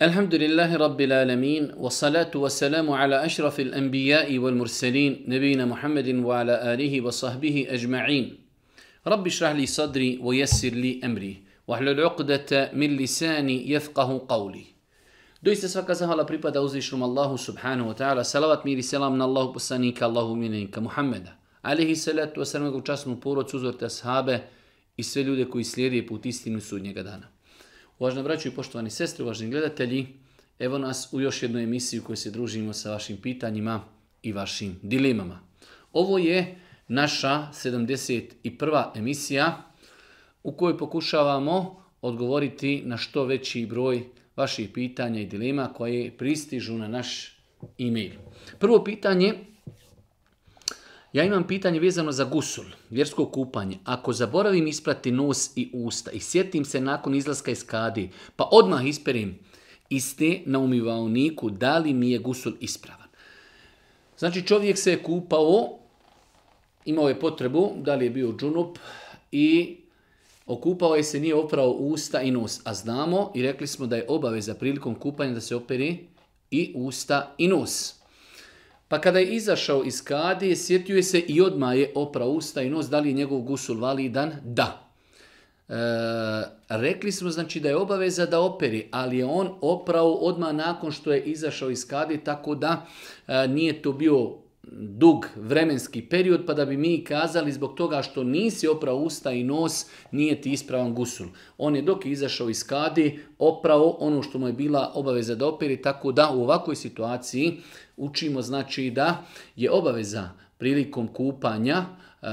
Alhamdulillahi rabbil alamin, wa salatu wa salamu ala ashrafil anbijai wal mursalin, nabijina muhammadin wa ala alihi wa sahbihi ajma'in. Rabbi li sadri wa jasir li emri, wa ahlul uqdata min lisani yafqahu qawli. Doista svaka za pripada uzlišljum Allahu subhanahu wa ta'ala, salawat miri salamu na Allahu basani, ka Allahu minain, Alihi salatu wa salamu učasnu porod suzor te ashabe i sve ljudi koji slijedi put istinu sudnjega dana. Uvažna braću i poštovani sestri, uvaženi gledatelji, evo nas u još jednu emisiju u se družimo sa vašim pitanjima i vašim dilemama. Ovo je naša 71. emisija u kojoj pokušavamo odgovoriti na što veći broj vaših pitanja i dilema koje pristižu na naš e-mail. Prvo pitanje ja imam pitanje vezano za gusul, vjersko kupanje. Ako zaboravim isprati nos i usta i sjetim se nakon izlaska iz kadi, pa odmah isperim iste na umivaoniku, da li mi je gusul ispravan. Znači čovjek se je kupao, imao je potrebu, da li je bio džunup i okupao je se, nije oprao usta i nos. A znamo i rekli smo da je obaveza prilikom kupanja da se operi i usta i nos. Pa kada je izašao iz kadije, sjetio se i odmah je oprao usta i nos, da li je njegov gusul validan? Da. E, rekli smo znači da je obaveza da operi, ali je on oprao odmah nakon što je izašao iz kadije, tako da e, nije to bio dug vremenski period pa da bi mi kazali zbog toga što nisi oprao usta i nos nije ti ispravan gusul. On je dok je izašao iz kadi oprao ono što mu je bila obaveza da operi tako da u ovakvoj situaciji učimo znači da je obaveza prilikom kupanja e,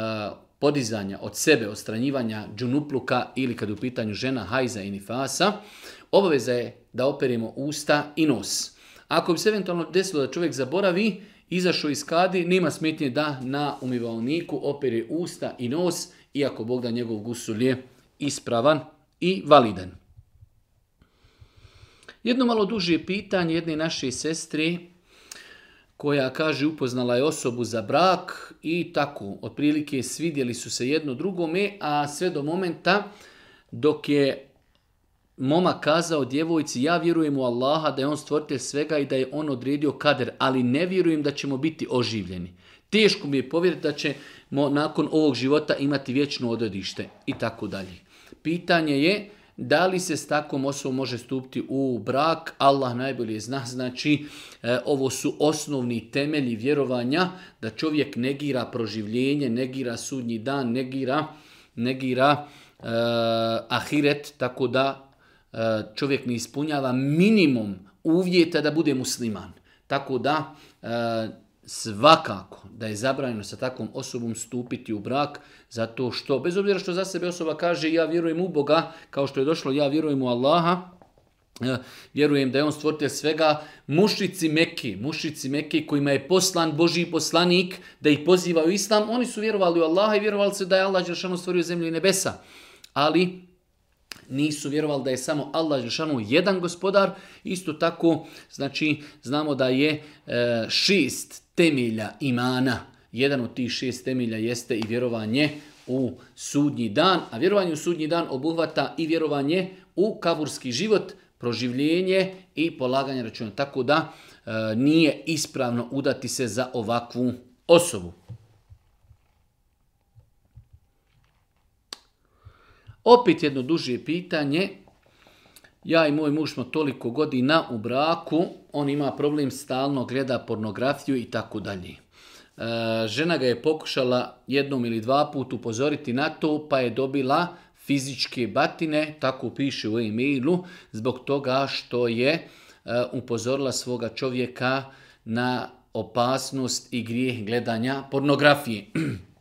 podizanja od sebe, ostranjivanja džunupluka ili kad je u pitanju žena hajza i nifasa, obaveza je da operimo usta i nos. Ako bi se eventualno desilo da čovjek zaboravi, Izašao iz kadi, nema smetnje da na umivalniku opere usta i nos, iako Bog da njegov gusul je ispravan i validan. Jedno malo duže pitanje jedne naše sestre, koja kaže upoznala je osobu za brak i tako, otprilike svidjeli su se jedno drugome, a sve do momenta dok je Moma kazao djevojci, ja vjerujem u Allaha da je on stvoritelj svega i da je on odredio kader, ali ne vjerujem da ćemo biti oživljeni. Teško mi je povjeriti da ćemo nakon ovog života imati vječno odredište i tako dalje. Pitanje je da li se s takvom osobom može stupiti u brak, Allah najbolje zna, znači e, ovo su osnovni temelji vjerovanja da čovjek negira proživljenje, negira sudnji dan, negira, negira e, ahiret, tako da E, čovjek ne ispunjava minimum uvjeta da bude musliman. Tako da e, svakako da je zabranjeno sa takvom osobom stupiti u brak, zato što, bez obzira što za sebe osoba kaže ja vjerujem u Boga, kao što je došlo ja vjerujem u Allaha, e, vjerujem da je on stvoritelj svega, mušici Meki, mušici Meki kojima je poslan Boži poslanik da ih poziva Islam, oni su vjerovali u Allaha i vjerovali se da je Allah Đeršanu stvorio zemlju i nebesa. Ali nisu vjerovali da je samo Allah Žešanu jedan gospodar. Isto tako, znači, znamo da je e, šest temelja imana. Jedan od tih šest temelja jeste i vjerovanje u sudnji dan, a vjerovanje u sudnji dan obuhvata i vjerovanje u kaburski život, proživljenje i polaganje računa. Tako da e, nije ispravno udati se za ovakvu osobu. Opet jedno duže pitanje. Ja i moj muž smo toliko godina u braku, on ima problem stalno, gleda pornografiju i tako dalje. E, žena ga je pokušala jednom ili dva put upozoriti na to, pa je dobila fizičke batine, tako piše u e-mailu, zbog toga što je e, upozorila svoga čovjeka na opasnost i grijeh gledanja pornografije.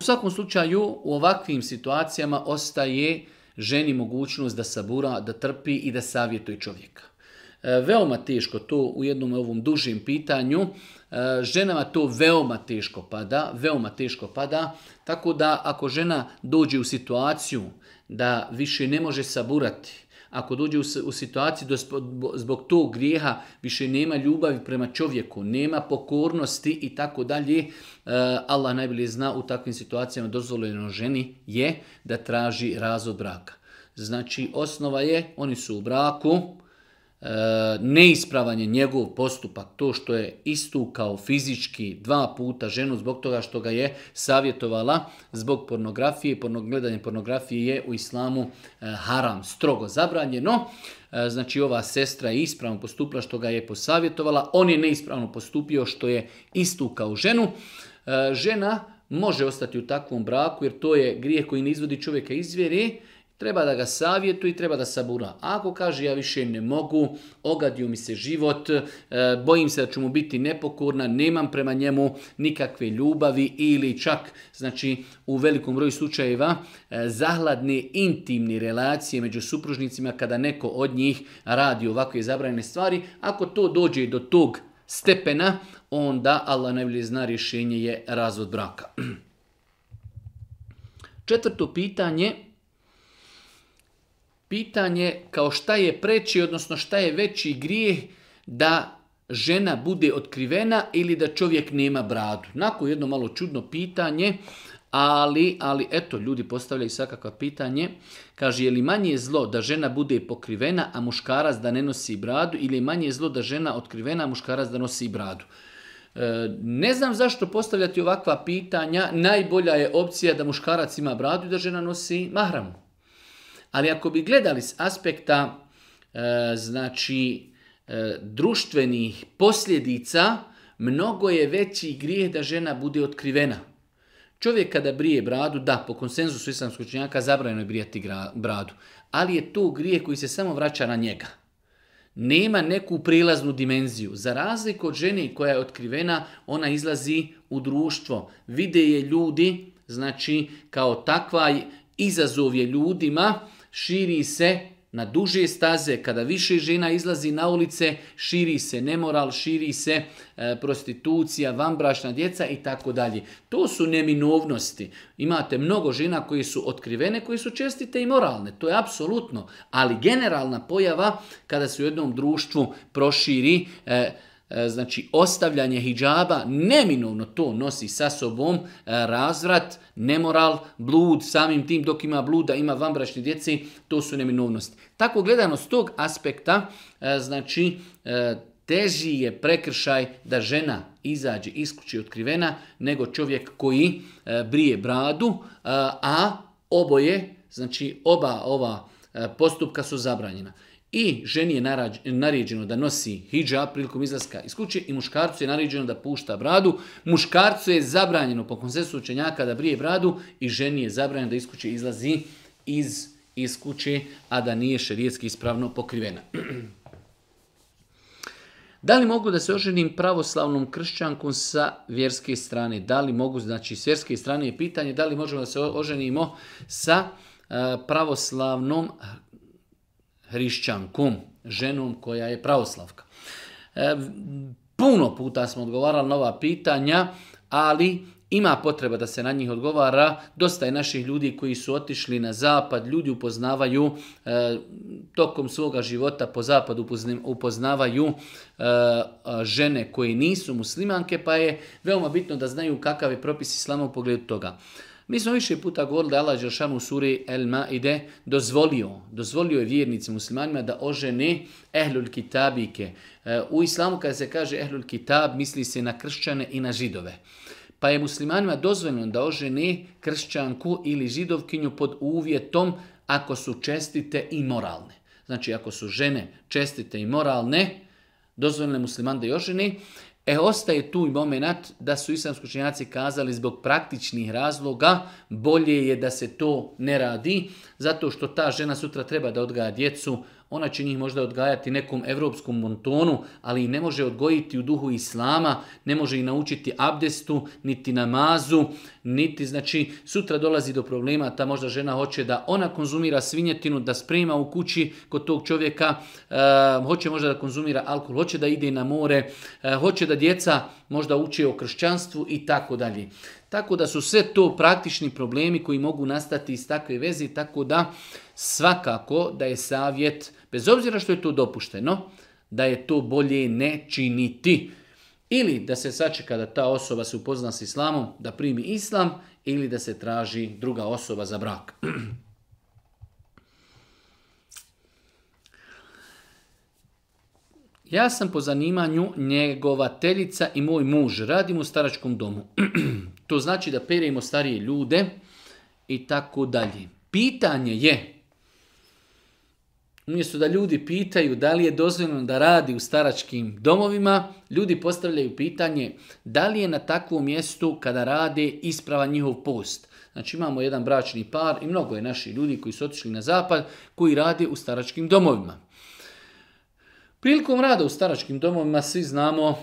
U svakom slučaju u ovakvim situacijama ostaje ženi mogućnost da sabura, da trpi i da savjetuje čovjeka. E, veoma teško to u jednom ovom dužim pitanju. E, ženama to veoma teško pada, veoma teško pada, tako da ako žena dođe u situaciju da više ne može saburati, ako dođe u, u situaciju zbog tog grijeha više nema ljubavi prema čovjeku, nema pokornosti i tako dalje, e, Allah najbolje zna u takvim situacijama dozvoljeno ženi je da traži razod braka. Znači, osnova je, oni su u braku, E, neispravan je njegov postupak, to što je istukao fizički dva puta ženu zbog toga što ga je savjetovala zbog pornografije, gledanje pornografije je u islamu e, haram, strogo zabranjeno. E, znači ova sestra je ispravno postupila što ga je posavjetovala, on je neispravno postupio što je istukao ženu. Žena može ostati u takvom braku jer to je grijeh koji ne izvodi čovjeka iz Treba da ga i treba da sabura. Ako kaže ja više ne mogu, ogadio mi se život, e, bojim se da ću mu biti nepokorna, nemam prema njemu nikakve ljubavi ili čak znači u velikom broju slučajeva e, zahladne intimne relacije među supružnicima kada neko od njih radi ovakve zabranjene stvari, ako to dođe do tog stepena, onda Allah najbolje zna rješenje je razvod braka. Četvrto pitanje pitanje kao šta je preći, odnosno šta je veći grijeh da žena bude otkrivena ili da čovjek nema bradu. Nakon jedno malo čudno pitanje, ali, ali eto, ljudi postavljaju svakakva pitanje. Kaže, je li manje zlo da žena bude pokrivena, a muškarac da ne nosi bradu, ili je manje zlo da žena otkrivena, a muškarac da nosi bradu? E, ne znam zašto postavljati ovakva pitanja. Najbolja je opcija da muškarac ima bradu i da žena nosi mahramu. Ali ako bi gledali s aspekta e, znači e, društvenih posljedica, mnogo je veći grijeh da žena bude otkrivena. Čovjek kada brije bradu, da, po konsenzusu islamskog činjaka zabranjeno je brijati bradu, ali je to grijeh koji se samo vraća na njega. Nema neku prilaznu dimenziju. Za razliku od žene koja je otkrivena, ona izlazi u društvo. Vide je ljudi, znači kao takva izazov je ljudima širi se na duže staze, kada više žena izlazi na ulice, širi se nemoral, širi se e, prostitucija, vanbrašna djeca i tako dalje. To su neminovnosti. Imate mnogo žena koje su otkrivene, koje su čestite i moralne, to je apsolutno, ali generalna pojava kada se u jednom društvu proširi e, E, znači ostavljanje hijjaba, neminovno to nosi sa sobom e, razvrat, nemoral, blud, samim tim dok ima bluda, ima vanbračne djeci, to su neminovnosti. Tako gledano s tog aspekta, e, znači teži je prekršaj da žena izađe iz otkrivena nego čovjek koji brije bradu, a oboje, znači oba ova postupka su zabranjena. I ženi je naređeno da nosi hijab prilikom izlaska iz kuće i muškarcu je naređeno da pušta bradu. Muškarcu je zabranjeno po konsensu učenjaka da brije bradu i ženi je zabranjeno da iz kuće izlazi iz, iz kuće, a da nije šerijetski ispravno pokrivena. Da li mogu da se oženim pravoslavnom kršćankom sa vjerske strane? Da li mogu, znači s vjerske strane je pitanje, da li možemo da se oženimo sa eh, pravoslavnom hrišćankom, ženom koja je pravoslavka. E, puno puta smo odgovarali na ova pitanja, ali ima potreba da se na njih odgovara. Dosta je naših ljudi koji su otišli na zapad, ljudi upoznavaju e, tokom svoga života po zapadu upoznavaju e, žene koje nisu muslimanke, pa je veoma bitno da znaju kakav je propis islama u pogledu toga. Mi smo više puta govorili da Allah u suri El Maide dozvolio, dozvolio je vjernicima muslimanima da ožene ehlul kitabike. E, u islamu kada se kaže ehlul kitab misli se na kršćane i na židove. Pa je muslimanima dozvoljeno da ožene kršćanku ili židovkinju pod uvjetom ako su čestite i moralne. Znači ako su žene čestite i moralne, dozvoljeno musliman da je oženi. E, ostaje tu i moment da su islamski kazali zbog praktičnih razloga bolje je da se to ne radi, zato što ta žena sutra treba da odgaja djecu, ona će njih možda odgajati nekom evropskom montonu, ali ne može odgojiti u duhu islama, ne može ih naučiti abdestu, niti namazu, niti, znači, sutra dolazi do problema, ta možda žena hoće da ona konzumira svinjetinu, da sprema u kući kod tog čovjeka, e, hoće možda da konzumira alkohol, hoće da ide na more, eh, hoće da djeca možda uče o kršćanstvu i tako dalje. Tako da su sve to praktični problemi koji mogu nastati iz takve veze, tako da svakako da je savjet, bez obzira što je to dopušteno, da je to bolje ne činiti. Ili da se sačeka da ta osoba se upozna s islamom, da primi islam, ili da se traži druga osoba za brak. Ja sam po zanimanju njegovateljica i moj muž. Radim u staračkom domu. To znači da perimo starije ljude i tako dalje. Pitanje je, umjesto da ljudi pitaju da li je dozvoljeno da radi u staračkim domovima, ljudi postavljaju pitanje da li je na takvom mjestu kada rade isprava njihov post. Znači imamo jedan bračni par i mnogo je naših ljudi koji su otišli na zapad koji radi u staračkim domovima. Prilikom rada u staračkim domovima svi znamo e,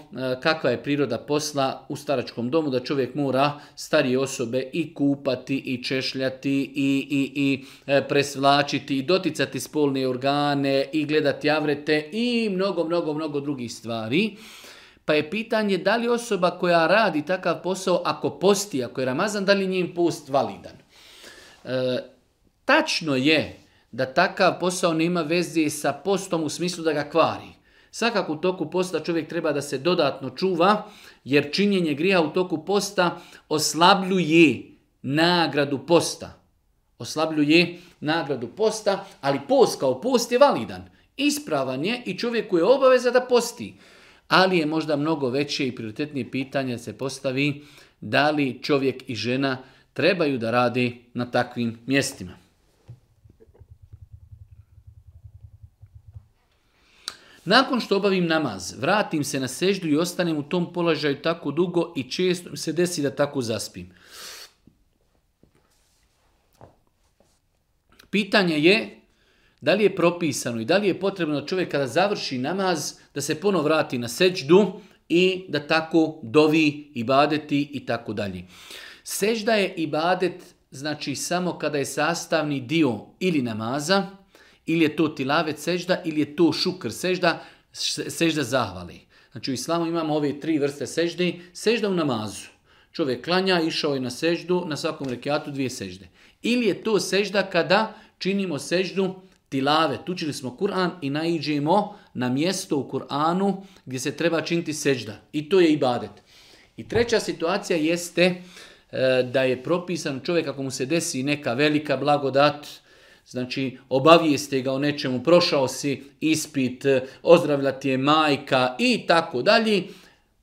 kakva je priroda posla u staračkom domu, da čovjek mora starije osobe i kupati, i češljati, i, i, i e, presvlačiti, i doticati spolne organe, i gledati avrete, i mnogo, mnogo, mnogo drugih stvari. Pa je pitanje da li osoba koja radi takav posao, ako posti, ako je Ramazan, da li njim post validan? E, tačno je da takav posao nema veze sa postom u smislu da ga kvari. Svakako u toku posta čovjek treba da se dodatno čuva, jer činjenje griha u toku posta oslabljuje nagradu posta. Oslabljuje nagradu posta, ali post kao post je validan. Ispravan je i čovjeku je obaveza da posti. Ali je možda mnogo veće i prioritetnije pitanje se postavi da li čovjek i žena trebaju da radi na takvim mjestima. Nakon što obavim namaz, vratim se na seždu i ostanem u tom položaju tako dugo i često se desi da tako zaspim. Pitanje je da li je propisano i da li je potrebno da čovjek kada završi namaz da se ponovo vrati na seždu i da tako dovi i badeti i tako dalje. Sežda je badet znači samo kada je sastavni dio ili namaza, ili je to tilavet sežda, ili je to šukr sežda, sežda zahvali. Znači u islamu imamo ove tri vrste sežde. Sežda u namazu. Čovjek klanja, išao je na seždu, na svakom rekiatu dvije sežde. Ili je to sežda kada činimo seždu tilave. Tučili smo Kur'an i naiđemo na mjesto u Kur'anu gdje se treba činiti sežda. I to je ibadet. I treća situacija jeste e, da je propisan čovjek ako mu se desi neka velika blagodat, Znači, obavijeste ga o nečemu, prošao si ispit, e, ozdravlja ti je majka i tako dalje.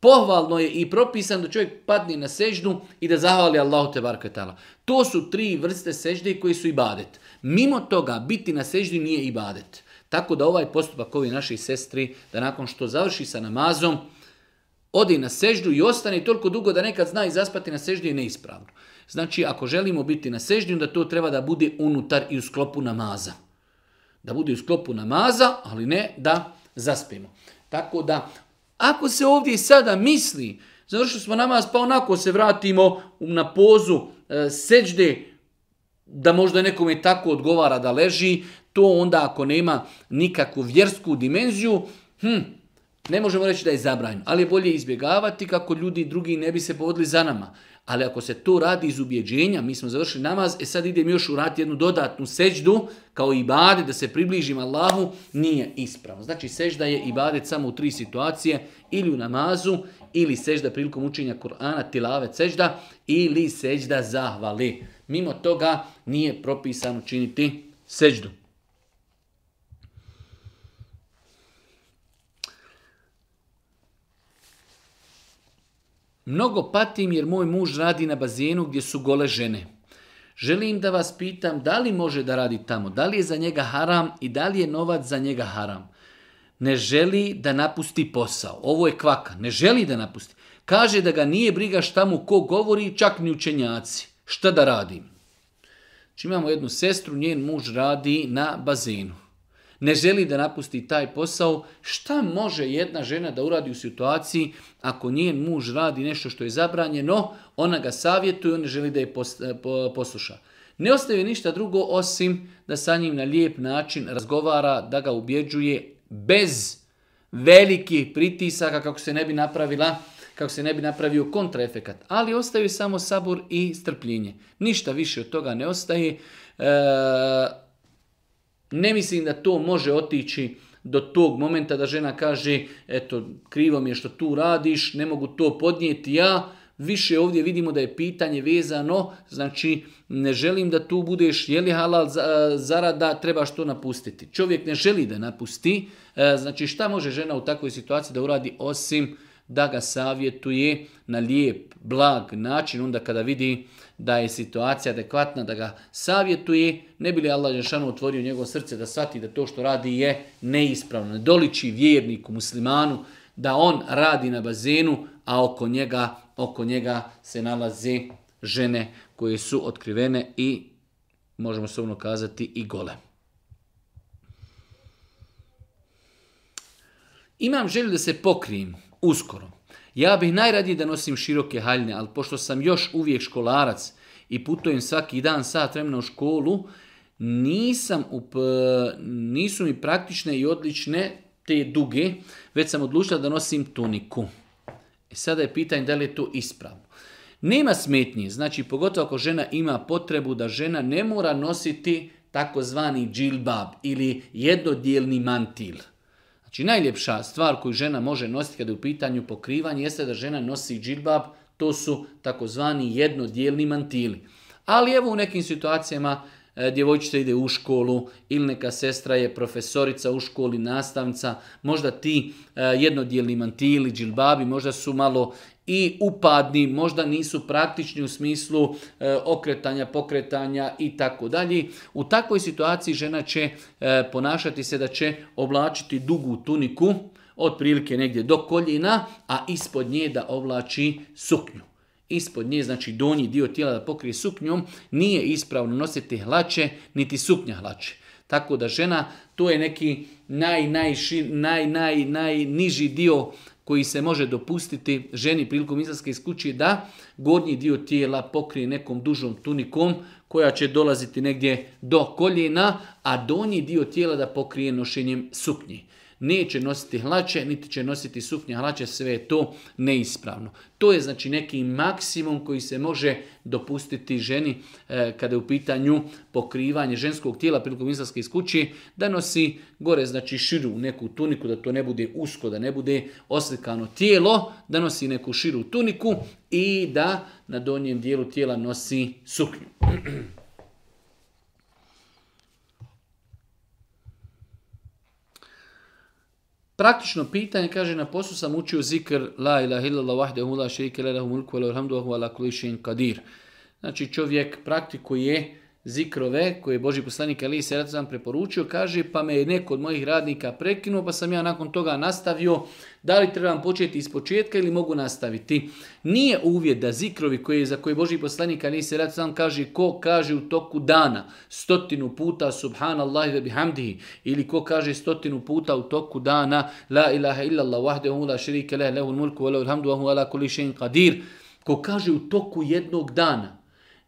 Pohvalno je i propisano da čovjek padne na seždu i da zahvali Allahu te tala. To su tri vrste sežde koji su ibadet. Mimo toga, biti na seždi nije ibadet. Tako da ovaj postupak ovi naši sestri, da nakon što završi sa namazom, odi na seždu i ostane toliko dugo da nekad zna i zaspati na seždi je neispravno. Znači, ako želimo biti na sežnju, da to treba da bude unutar i u sklopu namaza. Da bude u sklopu namaza, ali ne da zaspimo. Tako da, ako se ovdje sada misli, završili smo namaz, pa onako se vratimo na pozu e, da možda je tako odgovara da leži, to onda ako nema nikakvu vjersku dimenziju, hm, ne možemo reći da je zabranjeno, ali je bolje izbjegavati kako ljudi drugi ne bi se povodili za nama. Ali ako se to radi iz ubjeđenja, mi smo završili namaz, e sad idem još uraditi jednu dodatnu seđdu, kao ibadet, da se približim Allahu, nije ispravno. Znači sežda je ibadet samo u tri situacije, ili u namazu, ili sežda prilikom učenja Kur'ana, tilave sežda, ili sežda zahvali. Mimo toga nije propisano činiti seđdu. Mnogo patim jer moj muž radi na bazenu gdje su gole žene. Želim da vas pitam da li može da radi tamo, da li je za njega haram i da li je novac za njega haram. Ne želi da napusti posao. Ovo je kvaka. Ne želi da napusti. Kaže da ga nije briga šta mu ko govori, čak ni učenjaci. Šta da radim? Znači imamo jednu sestru, njen muž radi na bazenu ne želi da napusti taj posao, šta može jedna žena da uradi u situaciji ako njen muž radi nešto što je zabranjeno, ona ga savjetuje, on želi da je e, posluša. Ne ostaje ništa drugo osim da sa njim na lijep način razgovara, da ga ubjeđuje bez velikih pritisaka kako se ne bi napravila kako se ne bi napravio kontraefekat. Ali ostaje samo sabor i strpljenje. Ništa više od toga ne ostaje. E, ne mislim da to može otići do tog momenta da žena kaže eto krivo mi je što tu radiš, ne mogu to podnijeti ja. Više ovdje vidimo da je pitanje vezano, znači ne želim da tu budeš, je li halal zarada, trebaš to napustiti. Čovjek ne želi da napusti, e, znači šta može žena u takvoj situaciji da uradi osim da ga savjetuje na lijep, blag način, onda kada vidi da je situacija adekvatna, da ga savjetuje, ne bi li Allah Žešanu otvorio njegovo srce da shvati da to što radi je neispravno, ne doliči vjerniku, muslimanu, da on radi na bazenu, a oko njega, oko njega se nalaze žene koje su otkrivene i, možemo slovno kazati, i gole. Imam želju da se pokrijem uskoro. Ja bih najradije da nosim široke haljne, ali pošto sam još uvijek školarac i putujem svaki dan sat vremena u školu, nisam up, e, nisu mi praktične i odlične te duge, već sam odlučila da nosim tuniku. E sada je pitanje da li je to ispravno. Nema smetnje, znači pogotovo ako žena ima potrebu da žena ne mora nositi takozvani džilbab ili jednodijelni mantil. Znači najljepša stvar koju žena može nositi kada je u pitanju pokrivanje jeste da žena nosi džilbab, to su takozvani jednodjelni mantili. Ali evo u nekim situacijama e, djevojčica ide u školu ili neka sestra je profesorica u školi, nastavnica, možda ti e, jednodjelni mantili, džilbabi, možda su malo i upadni, možda nisu praktični u smislu e, okretanja, pokretanja i tako dalje. U takvoj situaciji žena će e, ponašati se da će oblačiti dugu tuniku, otprilike negdje do koljena, a ispod nje da oblači suknju. Ispod nje, znači donji dio tijela da pokrije suknjom, nije ispravno nositi hlače, niti suknja hlače. Tako da žena, to je neki naj, naj, naj, naj, najniži dio koji se može dopustiti ženi prilikom izlaska iz kuće da gornji dio tijela pokrije nekom dužom tunikom koja će dolaziti negdje do koljena, a donji dio tijela da pokrije nošenjem suknji neće nositi hlače, niti će nositi suknje hlače, sve je to neispravno. To je znači neki maksimum koji se može dopustiti ženi e, kada je u pitanju pokrivanje ženskog tijela prilikom izlaska iz da nosi gore znači širu neku tuniku, da to ne bude usko, da ne bude oslikano tijelo, da nosi neku širu tuniku i da na donjem dijelu tijela nosi suknju. Praktično pitanje, kaže, na poslu sam učio zikr la ilaha illallah vahdehu la shareeka lahu mulku wa shay'in qadir. Znači čovjek praktikuje zikrove koje je Boži poslanik Ali se sam preporučio, kaže pa me je neko od mojih radnika prekinuo pa sam ja nakon toga nastavio da li trebam početi iz početka ili mogu nastaviti. Nije uvjet da zikrovi koje, za koje Boži poslanik Ali se sam kaže ko kaže u toku dana stotinu puta subhanallah ve bihamdihi ili ko kaže stotinu puta u toku dana la ilaha illallah wahdehu la šerike leh lehul mulku wa ala še'in qadir ko kaže u toku jednog dana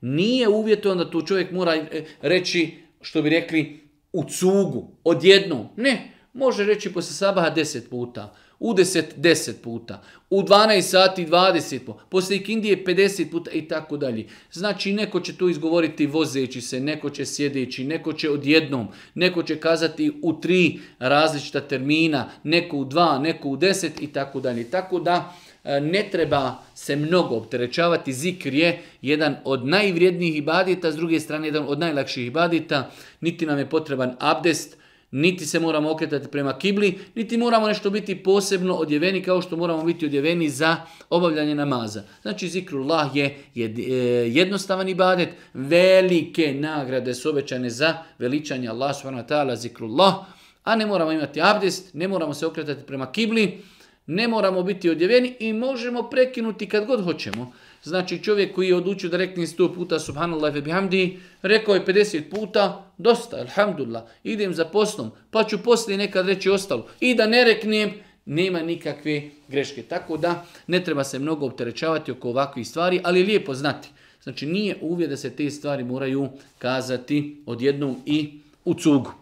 nije uvjetovan da tu čovjek mora e, reći, što bi rekli, u cugu, odjednom. Ne, može reći posle sabaha deset puta, u deset deset puta, u 12 sati 20 puta, posle ikindije 50 puta i tako dalje. Znači neko će tu izgovoriti vozeći se, neko će sjedeći, neko će odjednom, neko će kazati u tri različita termina, neko u dva, neko u deset i tako dalje. Tako da E, ne treba se mnogo opterećavati. Zikr je jedan od najvrijednijih ibadita, s druge strane jedan od najlakših ibadita. Niti nam je potreban abdest, niti se moramo okretati prema kibli, niti moramo nešto biti posebno odjeveni kao što moramo biti odjeveni za obavljanje namaza. Znači zikrullah je e, jednostavan ibadet, velike nagrade su obećane za veličanje Allah subhanahu ta'ala zikrullah, a ne moramo imati abdest, ne moramo se okretati prema kibli, ne moramo biti odjeveni i možemo prekinuti kad god hoćemo. Znači čovjek koji je odlučio da rekne 100 puta subhanallah ve bihamdi, rekao je 50 puta, dosta, alhamdulillah, idem za poslom, pa ću poslije nekad reći ostalo. I da ne reknem, nema nikakve greške. Tako da ne treba se mnogo opterećavati oko ovakvih stvari, ali lijepo znati. Znači nije uvijek da se te stvari moraju kazati odjednom i u cugu.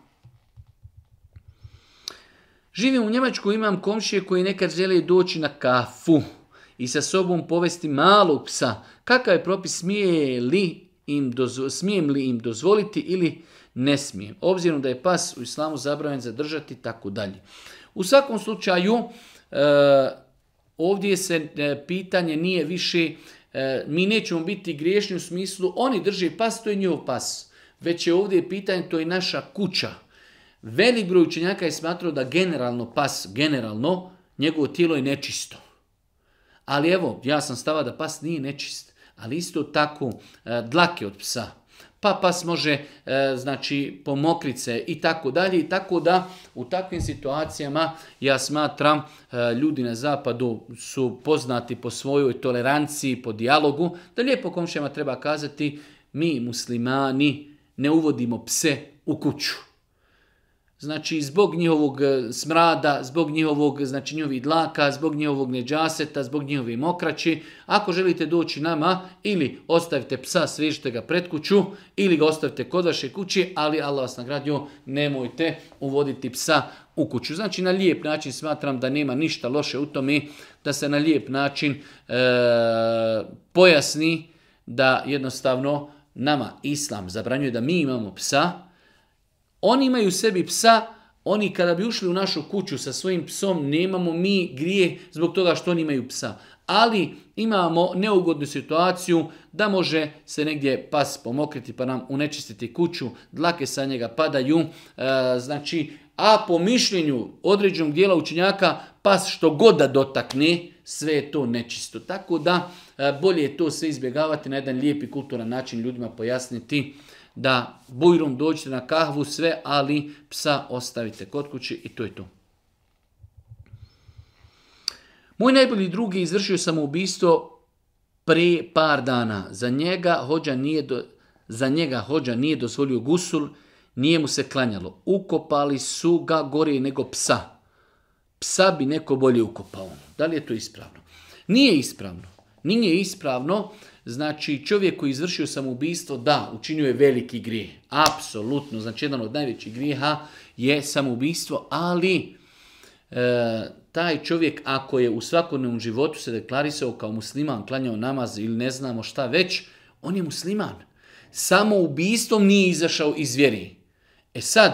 Živim u Njemačku, imam komšije koji nekad žele doći na kafu i sa sobom povesti malog psa. Kakav je propis, smije li im smijem li im dozvoliti ili ne smijem? Obzirom da je pas u islamu zabranjen zadržati, tako dalje. U svakom slučaju, e, ovdje se e, pitanje nije više, e, mi nećemo biti griješni u smislu, oni drže pas, to je njihov pas. Već je ovdje pitanje, to je naša kuća. Velik broj učenjaka je smatrao da generalno pas, generalno, njegovo tijelo je nečisto. Ali evo, ja sam stava da pas nije nečist, ali isto tako e, dlake od psa, pa pas može e, znači pomokrice i tako dalje i tako da u takvim situacijama ja smatram e, ljudi na zapadu su poznati po svojoj toleranciji, po dijalogu, da lijepo komšijama treba kazati mi muslimani ne uvodimo pse u kuću znači zbog njihovog e, smrada, zbog njihovog, znači njihovih dlaka, zbog njihovog neđaseta, zbog njihove mokraći. Ako želite doći nama, ili ostavite psa, svežite ga pred kuću, ili ga ostavite kod vaše kući, ali Allah vas nagradio, nemojte uvoditi psa u kuću. Znači na lijep način smatram da nema ništa loše u tome, da se na lijep način e, pojasni da jednostavno nama Islam zabranjuje da mi imamo psa, oni imaju sebi psa, oni kada bi ušli u našu kuću sa svojim psom, nemamo mi grije zbog toga što oni imaju psa. Ali imamo neugodnu situaciju da može se negdje pas pomokriti pa nam unečistiti kuću, dlake sa njega padaju, e, znači, a po mišljenju određenog dijela učenjaka pas što god da dotakne, sve je to nečisto. Tako da e, bolje je to sve izbjegavati na jedan lijep i kulturan način ljudima pojasniti da bujrom dođete na kahvu, sve, ali psa ostavite kod kuće i to je to. Moj najbolji drugi izvršio samoubistvo pre par dana. Za njega hođa nije, do, za njega hođa nije dozvolio gusul, nije mu se klanjalo. Ukopali su ga gore nego psa. Psa bi neko bolje ukopao. Da li je to ispravno? Nije ispravno. Nije ispravno Znači, čovjek koji izvršio samoubistvo, da, učinio je veliki grijeh. Apsolutno. Znači, jedan od najvećih grijeha je samoubistvo, ali e, taj čovjek, ako je u svakodnevnom životu se deklarisao kao musliman, klanjao namaz ili ne znamo šta već, on je musliman. Samoubistvom nije izašao iz vjeri. E sad,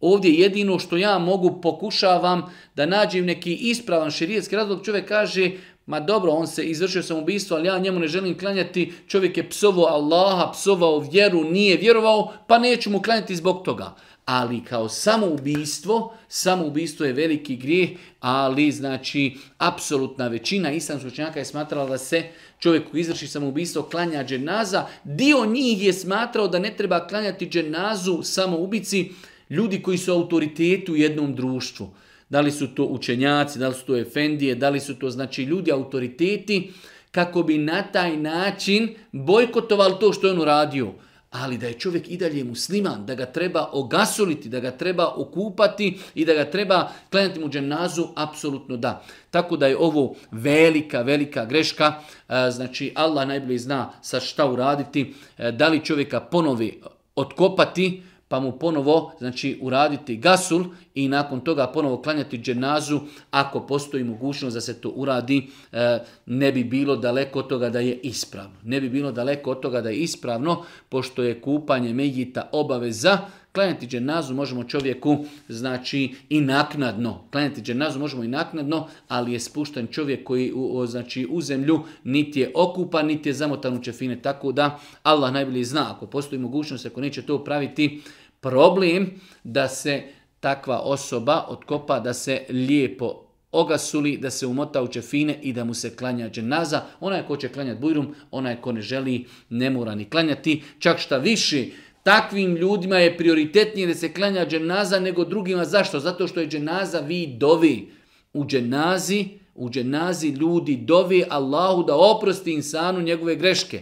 ovdje jedino što ja mogu pokušavam da nađem neki ispravan širijetski razlog, čovjek kaže Ma dobro, on se izvršio samoubistvo, ali ja njemu ne želim klanjati. Čovjek je psovao Allaha, psovao vjeru, nije vjerovao, pa neću mu klanjati zbog toga. Ali kao samoubistvo, samoubistvo je veliki grijeh, ali znači apsolutna većina islamskog učenjaka je smatrala da se čovjek koji izvrši samoubistvo klanja dženaza. Dio njih je smatrao da ne treba klanjati dženazu samoubici ljudi koji su autoritetu u jednom društvu da li su to učenjaci, da li su to efendije, da li su to znači ljudi, autoriteti, kako bi na taj način bojkotovali to što je on uradio. Ali da je čovjek i dalje musliman, da ga treba ogasoliti, da ga treba okupati i da ga treba klenati mu dženazu, apsolutno da. Tako da je ovo velika, velika greška. E, znači, Allah najbolje zna sa šta uraditi, e, da li čovjeka ponovi otkopati, pa mu ponovo znači, uraditi gasul i nakon toga ponovo klanjati dženazu ako postoji mogućnost da se to uradi e, ne bi bilo daleko od toga da je ispravno. Ne bi bilo daleko od toga da je ispravno pošto je kupanje mejita obaveza Klanjati dženazu možemo čovjeku znači i naknadno. Klanjati dženazu možemo i naknadno, ali je spušten čovjek koji u, znači, u zemlju niti je okupan, niti je zamotan u čefine. Tako da Allah najbolje zna ako postoji mogućnost, ako neće to praviti, problem da se takva osoba otkopa da se lijepo ogasuli, da se umota u čefine i da mu se klanja dženaza. Onaj ko će klanjati bujrum, onaj ko ne želi, ne mora ni klanjati. Čak šta više, takvim ljudima je prioritetnije da se klanja dženaza nego drugima. Zašto? Zato što je dženaza vi dovi. U dženazi, u dženazi ljudi dovi Allahu da oprosti insanu njegove greške.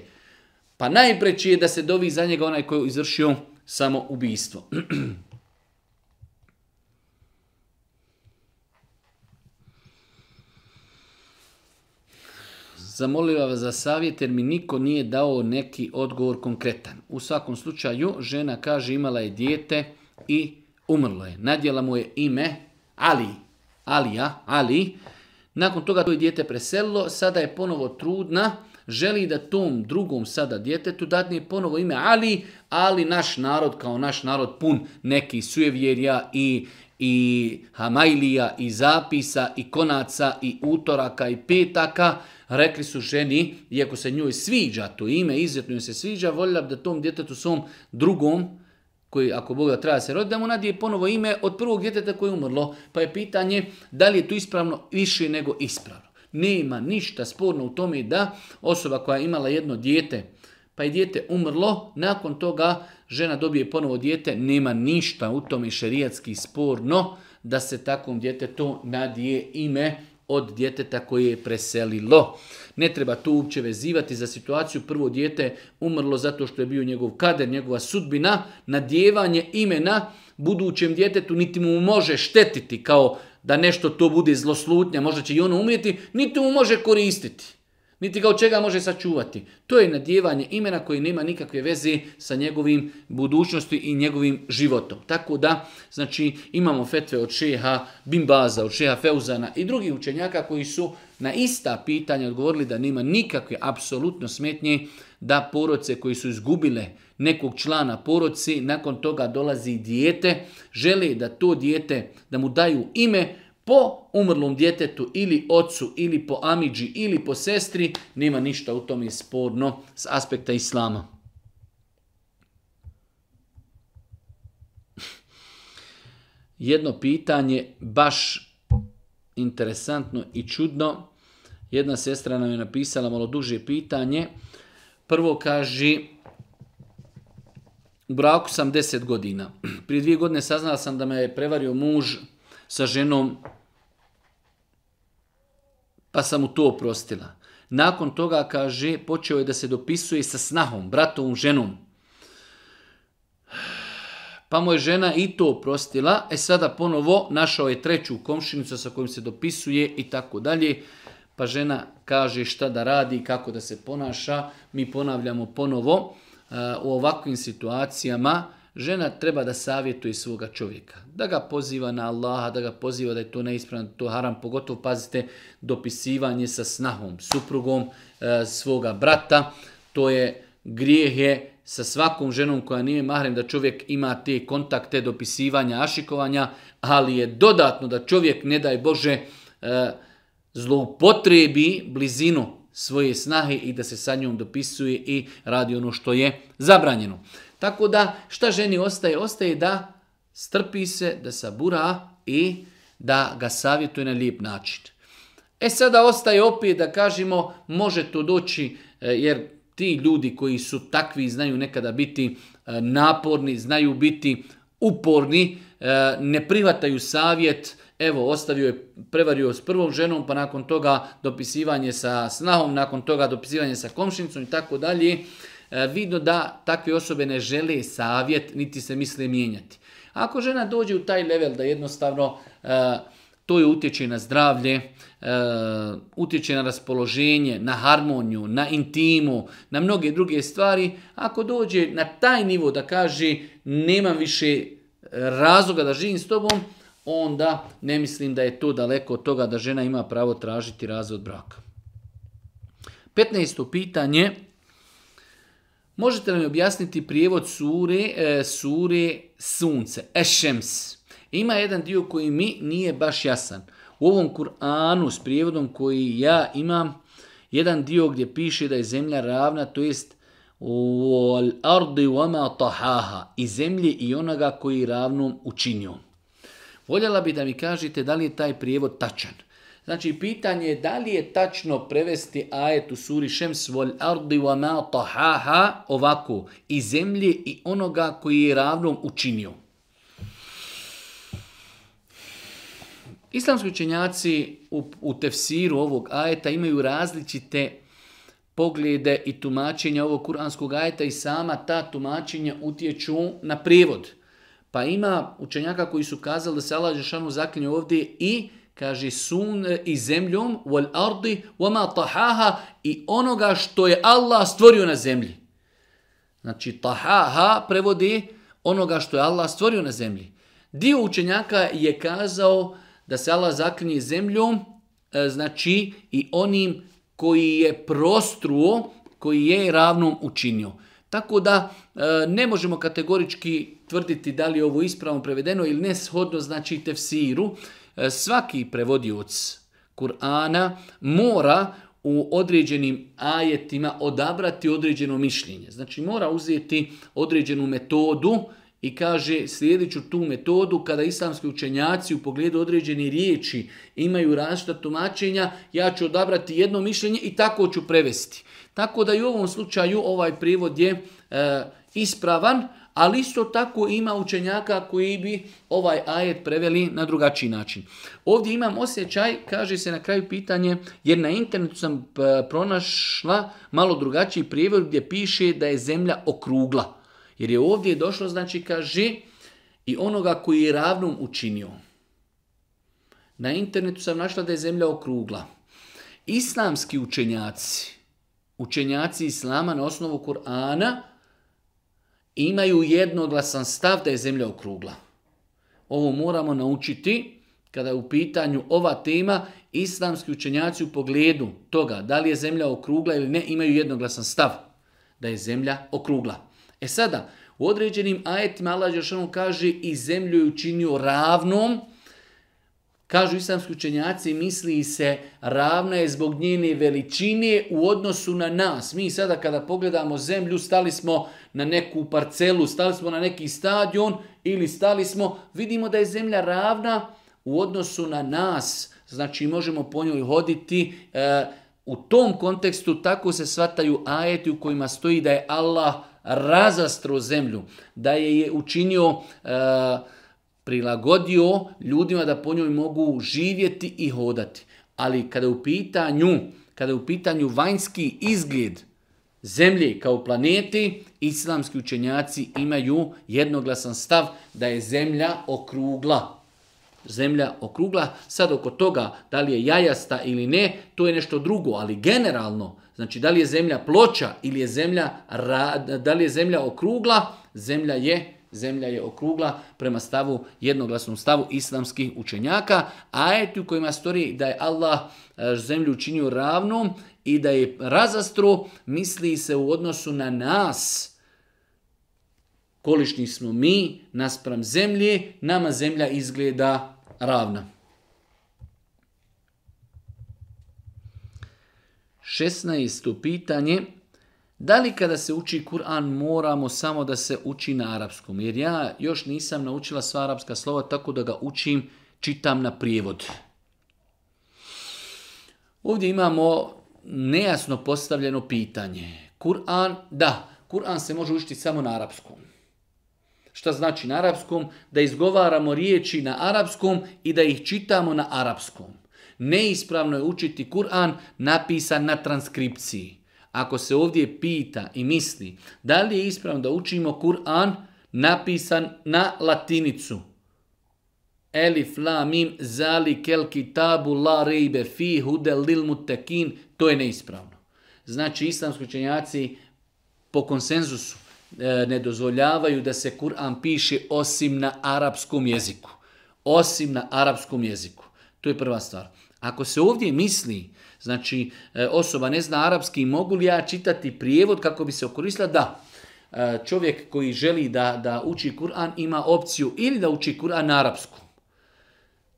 Pa najpreći je da se dovi za njega onaj koji je izvršio samo ubijstvo. Zamolila vas za savjet jer mi niko nije dao neki odgovor konkretan. U svakom slučaju, žena kaže imala je dijete i umrlo je. Nadjela mu je ime Ali, Alija, Ali. Nakon toga to je dijete preselilo, sada je ponovo trudna želi da tom drugom sada djetetu dadne ponovo ime Ali, ali naš narod kao naš narod pun neki sujevjerja i i Hamajlija, i Zapisa, i Konaca, i Utoraka, i Petaka, rekli su ženi, iako se njoj sviđa to ime, izvjetno se sviđa, voljela bi da tom djetetu svom drugom, koji ako Boga treba se roditi, da mu nadije ponovo ime od prvog djeteta koje je umrlo. Pa je pitanje da li je to ispravno više nego ispravno. Nema ništa sporno u tome da osoba koja je imala jedno dijete, pa je dijete umrlo, nakon toga žena dobije ponovo dijete, nema ništa u tome šerijatski sporno da se takvom djetetu nadije ime od djeteta koje je preselilo. Ne treba to uopće vezivati za situaciju. Prvo dijete umrlo zato što je bio njegov kader, njegova sudbina, nadjevanje imena budućem djetetu niti mu može štetiti kao da nešto to bude zloslutnje, možda će i ono umrijeti, niti mu može koristiti niti ga od čega može sačuvati. To je nadjevanje imena koji nema nikakve veze sa njegovim budućnosti i njegovim životom. Tako da, znači, imamo fetve od šeha Bimbaza, od šeha Feuzana i drugih učenjaka koji su na ista pitanja odgovorili da nema nikakve apsolutno smetnje da poroce koji su izgubile nekog člana poroci, nakon toga dolazi dijete, žele da to dijete, da mu daju ime po umrlom djetetu ili ocu ili po amidži ili po sestri nema ništa u tome sporno s aspekta islama. Jedno pitanje baš interesantno i čudno. Jedna sestra nam je napisala malo duže pitanje. Prvo kaže, u braku sam 10 godina. Prije dvije godine saznala sam da me je prevario muž sa ženom, pa sam mu to oprostila. Nakon toga, kaže, počeo je da se dopisuje sa snahom, bratovom ženom. Pa mu je žena i to oprostila, e sada ponovo našao je treću komšinicu sa kojim se dopisuje i tako dalje. Pa žena kaže šta da radi, kako da se ponaša. Mi ponavljamo ponovo e, u ovakvim situacijama Žena treba da savjetuje svoga čovjeka, da ga poziva na Allaha, da ga poziva da je to neispravno, to haram, pogotovo pazite dopisivanje sa snahom, suprugom eh, svoga brata, to je grijeh je sa svakom ženom koja nije mahrem da čovjek ima te kontakte dopisivanja, ašikovanja, ali je dodatno da čovjek, ne daj Bože, e, zloupotrebi blizinu svoje snahe i da se sa njom dopisuje i radi ono što je zabranjeno. Tako da šta ženi ostaje? Ostaje da strpi se, da sabura i da ga savjetuje na lijep način. E sada ostaje opet da kažemo može to doći e, jer ti ljudi koji su takvi znaju nekada biti e, naporni, znaju biti uporni, e, ne privataju savjet, evo ostavio je, prevario s prvom ženom, pa nakon toga dopisivanje sa snahom, nakon toga dopisivanje sa komšinicom i tako dalje. E, vidno da takve osobe ne žele savjet, niti se misle mijenjati. Ako žena dođe u taj level da jednostavno e, to je utječe na zdravlje, e, utječe na raspoloženje, na harmoniju, na intimu, na mnoge druge stvari. Ako dođe na taj nivo da kaže nemam više razloga da živim s tobom, onda ne mislim da je to daleko od toga da žena ima pravo tražiti razvod braka. 15. pitanje Možete li mi objasniti prijevod sure, e, sure sunce, ešems. Ima jedan dio koji mi nije baš jasan. U ovom Kur'anu s prijevodom koji ja imam, jedan dio gdje piše da je zemlja ravna, to jest ardi wama tahaha i zemlji i onoga koji ravnom učinio. Voljela bi da mi kažete da li je taj prijevod tačan. Znači, pitanje je da li je tačno prevesti ajet u suri šem svol ardi wa ma tahaha ovako, i zemlje i onoga koji je ravnom učinio. Islamski učenjaci u, tefsiru ovog ajeta imaju različite poglede i tumačenja ovog kuranskog ajeta i sama ta tumačenja utječu na prijevod. Pa ima učenjaka koji su kazali da se Allah Žešanu zaklinju ovdje i kaže sun i zemljom wal ardi wama tahaha i onoga što je Allah stvorio na zemlji. Znači tahaha prevodi onoga što je Allah stvorio na zemlji. Dio učenjaka je kazao da se Allah zaklinje zemljom, e, znači i onim koji je prostruo, koji je ravnom učinio. Tako da e, ne možemo kategorički tvrditi da li je ovo ispravno prevedeno ili neshodno znači tefsiru. E, svaki prevodioc Kur'ana mora u određenim ajetima odabrati određeno mišljenje. Znači mora uzeti određenu metodu i kaže sljedeću tu metodu kada islamski učenjaci u pogledu određene riječi imaju različita tumačenja, ja ću odabrati jedno mišljenje i tako ću prevesti. Tako da i u ovom slučaju ovaj prevod je e, ispravan, ali isto tako ima učenjaka koji bi ovaj ajet preveli na drugačiji način. Ovdje imam osjećaj, kaže se na kraju pitanje, jer na internetu sam pronašla malo drugačiji prijevod gdje piše da je zemlja okrugla. Jer je ovdje došlo, znači kaže, i onoga koji je ravnom učinio. Na internetu sam našla da je zemlja okrugla. Islamski učenjaci, učenjaci Islama na osnovu Kur'ana, imaju jednoglasan stav da je zemlja okrugla. Ovo moramo naučiti kada je u pitanju ova tema, islamski učenjaci u pogledu toga da li je zemlja okrugla ili ne, imaju jednoglasan stav da je zemlja okrugla. E sada, u određenim ajetima Allah on kaže i zemlju je učinio ravnom Kažu islamski učenjaci, misli se ravna je zbog njene veličine u odnosu na nas. Mi sada kada pogledamo zemlju, stali smo na neku parcelu, stali smo na neki stadion ili stali smo, vidimo da je zemlja ravna u odnosu na nas. Znači možemo po njoj hoditi. E, u tom kontekstu tako se svataju ajeti u kojima stoji da je Allah razastro zemlju, da je je učinio... E, prilagodio ljudima da po njoj mogu živjeti i hodati. Ali kada je u pitanju, kada u pitanju vanjski izgled zemlje kao planeti, islamski učenjaci imaju jednoglasan stav da je zemlja okrugla. Zemlja okrugla, sad oko toga da li je jajasta ili ne, to je nešto drugo, ali generalno, znači da li je zemlja ploča ili je zemlja, da li je zemlja okrugla, zemlja je zemlja je okrugla prema stavu, jednoglasnom stavu islamskih učenjaka, eti u kojima stori da je Allah e, zemlju učinio ravnom i da je razastro, misli se u odnosu na nas, kolišni smo mi naspram zemlje, nama zemlja izgleda ravna. 16. pitanje da li kada se uči Kur'an moramo samo da se uči na arapskom? Jer ja još nisam naučila sva arapska slova tako da ga učim, čitam na prijevod. Ovdje imamo nejasno postavljeno pitanje. Kur'an, da, Kur'an se može učiti samo na arapskom. Šta znači na arapskom? Da izgovaramo riječi na arapskom i da ih čitamo na arapskom. Neispravno je učiti Kur'an napisan na transkripciji. Ako se ovdje pita i misli da li je ispravno da učimo Kur'an napisan na latinicu. Elif, la, mim, zali, kelki, kitabu, la, rejbe, fi, hudel, lil, mutekin, to je neispravno. Znači, islamski učenjaci po konsenzusu e, ne dozvoljavaju da se Kur'an piše osim na arapskom jeziku. Osim na arapskom jeziku. To je prva stvar. Ako se ovdje misli Znači, e, osoba ne zna arapski, mogu li ja čitati prijevod kako bi se okoristila? Da. E, čovjek koji želi da, da uči Kur'an ima opciju ili da uči Kur'an na arapskom.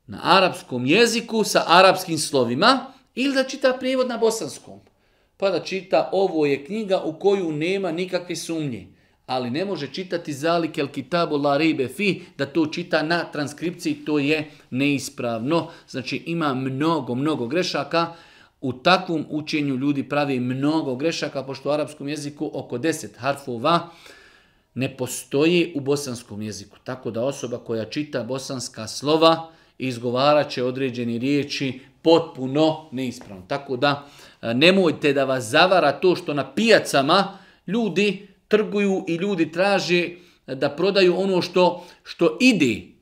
Na arapskom jeziku sa arapskim slovima ili da čita prijevod na bosanskom. Pa da čita ovo je knjiga u koju nema nikakve sumnje ali ne može čitati zalike el kitabu la ribe fi, da to čita na transkripciji, to je neispravno. Znači ima mnogo, mnogo grešaka. U takvom učenju ljudi pravi mnogo grešaka, pošto u arapskom jeziku oko 10 harfova ne postoji u bosanskom jeziku. Tako da osoba koja čita bosanska slova izgovarat će određene riječi potpuno neispravno. Tako da e, nemojte da vas zavara to što na pijacama ljudi trguju i ljudi traže da prodaju ono što, što ide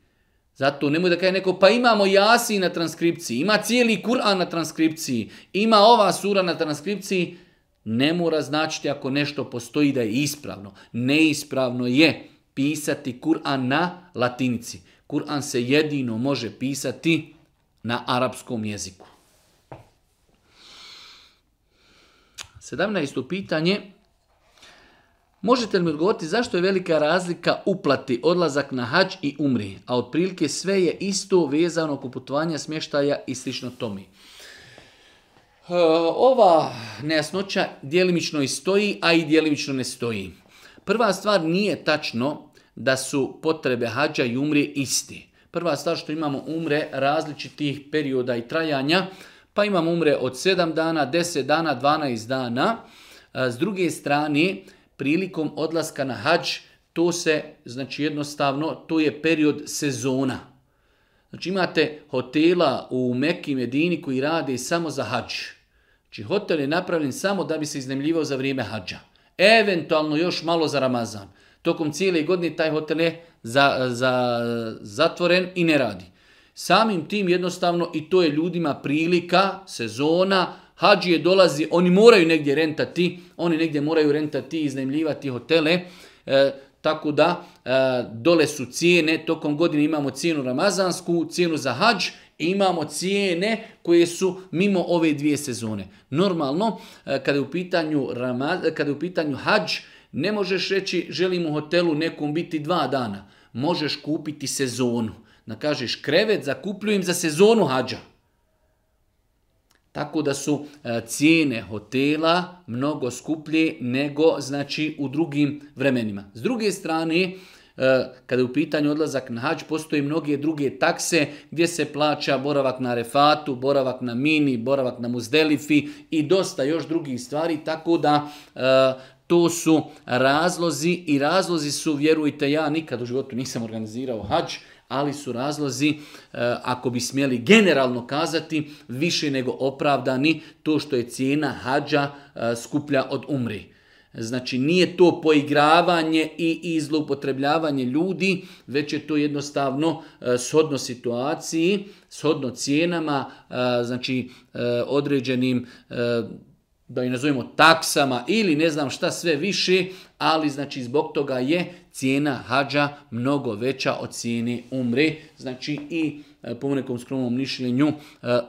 zato nemoj da kaže neko, pa imamo jasi na transkripciji, ima cijeli Kur'an na transkripciji, ima ova sura na transkripciji, ne mora značiti ako nešto postoji da je ispravno. Neispravno je pisati Kur'an na latinici. Kur'an se jedino može pisati na arapskom jeziku. 17. pitanje. Možete li mi odgovoriti zašto je velika razlika uplati odlazak na hađ i umri, a otprilike sve je isto vezano oko putovanja, smještaja i slično tomi? E, ova nejasnoća djelimično i stoji, a i djelimično ne stoji. Prva stvar nije tačno da su potrebe hađa i umri isti. Prva stvar što imamo umre različitih perioda i trajanja, pa imamo umre od 7 dana, 10 dana, 12 dana. E, s druge strane, prilikom odlaska na hađ, to se, znači jednostavno, to je period sezona. Znači imate hotela u Mekki Medini koji rade samo za hađ. Znači hotel je napravljen samo da bi se iznemljivao za vrijeme hađa. Eventualno još malo za Ramazan. Tokom cijele godine taj hotel je za, za, zatvoren i ne radi. Samim tim jednostavno i to je ljudima prilika, sezona, hađije dolazi, oni moraju negdje rentati, oni negdje moraju rentati, iznajmljivati hotele, e, tako da e, dole su cijene, tokom godine imamo cijenu ramazansku, cijenu za hađ, imamo cijene koje su mimo ove dvije sezone. Normalno, e, kada je u pitanju, ramaz, kada je u pitanju hađ, ne možeš reći želim u hotelu nekom biti dva dana. Možeš kupiti sezonu. Da kažeš krevet zakupljujem za sezonu hađa. Tako da su e, cijene hotela mnogo skuplje nego znači u drugim vremenima. S druge strane, e, kada je u pitanju odlazak na hađ, postoje mnoge druge takse gdje se plaća boravak na refatu, boravak na mini, boravak na muzdelifi i dosta još drugih stvari, tako da e, to su razlozi i razlozi su, vjerujte ja, nikad u životu nisam organizirao hađ, ali su razlozi, e, ako bi smjeli generalno kazati, više nego opravdani to što je cijena hađa e, skuplja od umri. Znači nije to poigravanje i, i zloupotrebljavanje ljudi, već je to jednostavno e, shodno situaciji, shodno cijenama, znači određenim da ih nazovemo taksama ili ne znam šta sve više, ali znači zbog toga je cijena hađa mnogo veća od cijene umre. Znači i e, po nekom skromnom mišljenju e,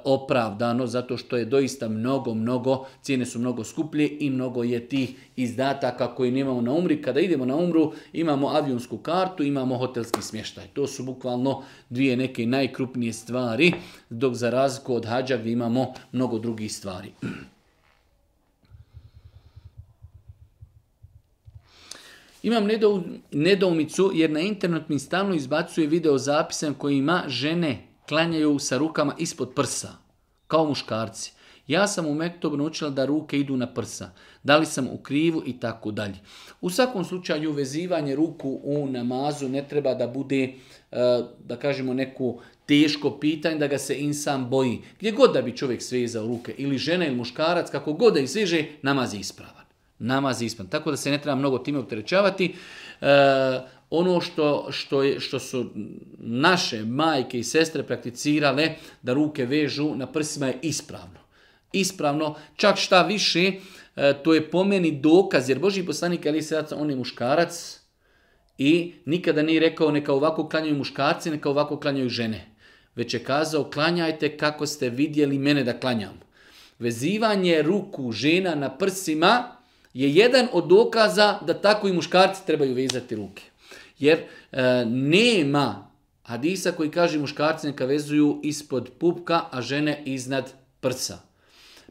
opravdano zato što je doista mnogo, mnogo, cijene su mnogo skuplje i mnogo je tih izdataka koje nemamo na umri. Kada idemo na umru imamo avionsku kartu, imamo hotelski smještaj. To su bukvalno dvije neke najkrupnije stvari, dok za razliku od hađa gdje imamo mnogo drugih stvari. Imam nedoumicu jer na internet mi stalno izbacuje video zapisan koji ima žene klanjaju sa rukama ispod prsa, kao muškarci. Ja sam u Mektobu naučila da ruke idu na prsa. Da li sam u krivu i tako dalje. U svakom slučaju vezivanje ruku u namazu ne treba da bude, e, da kažemo, neko teško pitanje da ga se insan boji. Gdje god da bi čovjek svezao ruke ili žena ili muškarac, kako god da ih sveže, namaz je ispravan namaz ispan. Tako da se ne treba mnogo time opterećavati. E, ono što, što, što su naše majke i sestre prakticirale da ruke vežu na prsima je ispravno. Ispravno, čak šta više, e, to je po meni dokaz, jer Boži poslanik Ali Sadaca, on je muškarac i nikada nije rekao neka ovako klanjaju muškarci, neka ovako klanjaju žene. Već je kazao klanjajte kako ste vidjeli mene da klanjam. Vezivanje ruku žena na prsima je jedan od dokaza da tako i muškarci trebaju vezati ruke. Jer e, nema hadisa koji kaže muškarci neka vezuju ispod pupka, a žene iznad prsa.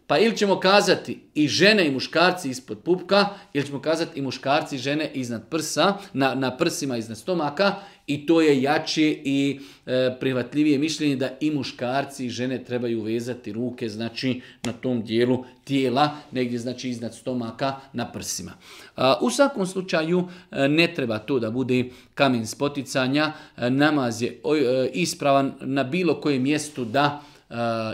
Pa ili ćemo kazati i žene i muškarci ispod pupka, ili ćemo kazati i muškarci i žene iznad prsa, na, na prsima iznad stomaka, i to je jače i e, prihvatljivije mišljenje da i muškarci i žene trebaju vezati ruke znači na tom dijelu tijela, negdje znači iznad stomaka na prsima. u svakom slučaju e, ne treba to da bude kamen spoticanja, e, namaz je e, ispravan na bilo kojem mjestu da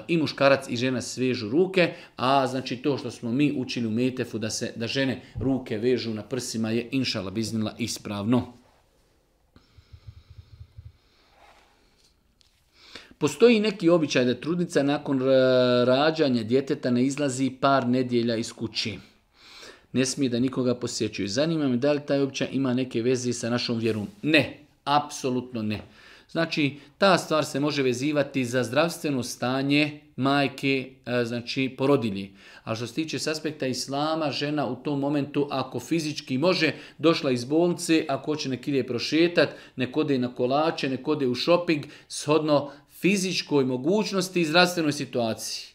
i muškarac i žena svežu ruke, a znači to što smo mi učili u Metefu da se da žene ruke vežu na prsima je inšala biznila ispravno. Postoji neki običaj da trudnica nakon e, rađanja djeteta ne izlazi par nedjelja iz kući. Ne smije da nikoga posjećuje. Zanima me da li taj običaj ima neke veze sa našom vjerom. Ne, apsolutno ne. Znači, ta stvar se može vezivati za zdravstveno stanje majke, e, znači porodilji. A što se tiče s aspekta islama, žena u tom momentu, ako fizički može, došla iz bolnice, ako hoće nek ide prošetat, nek ode na kolače, nek ode u šoping, shodno fizičkoj mogućnosti i zdravstvenoj situaciji.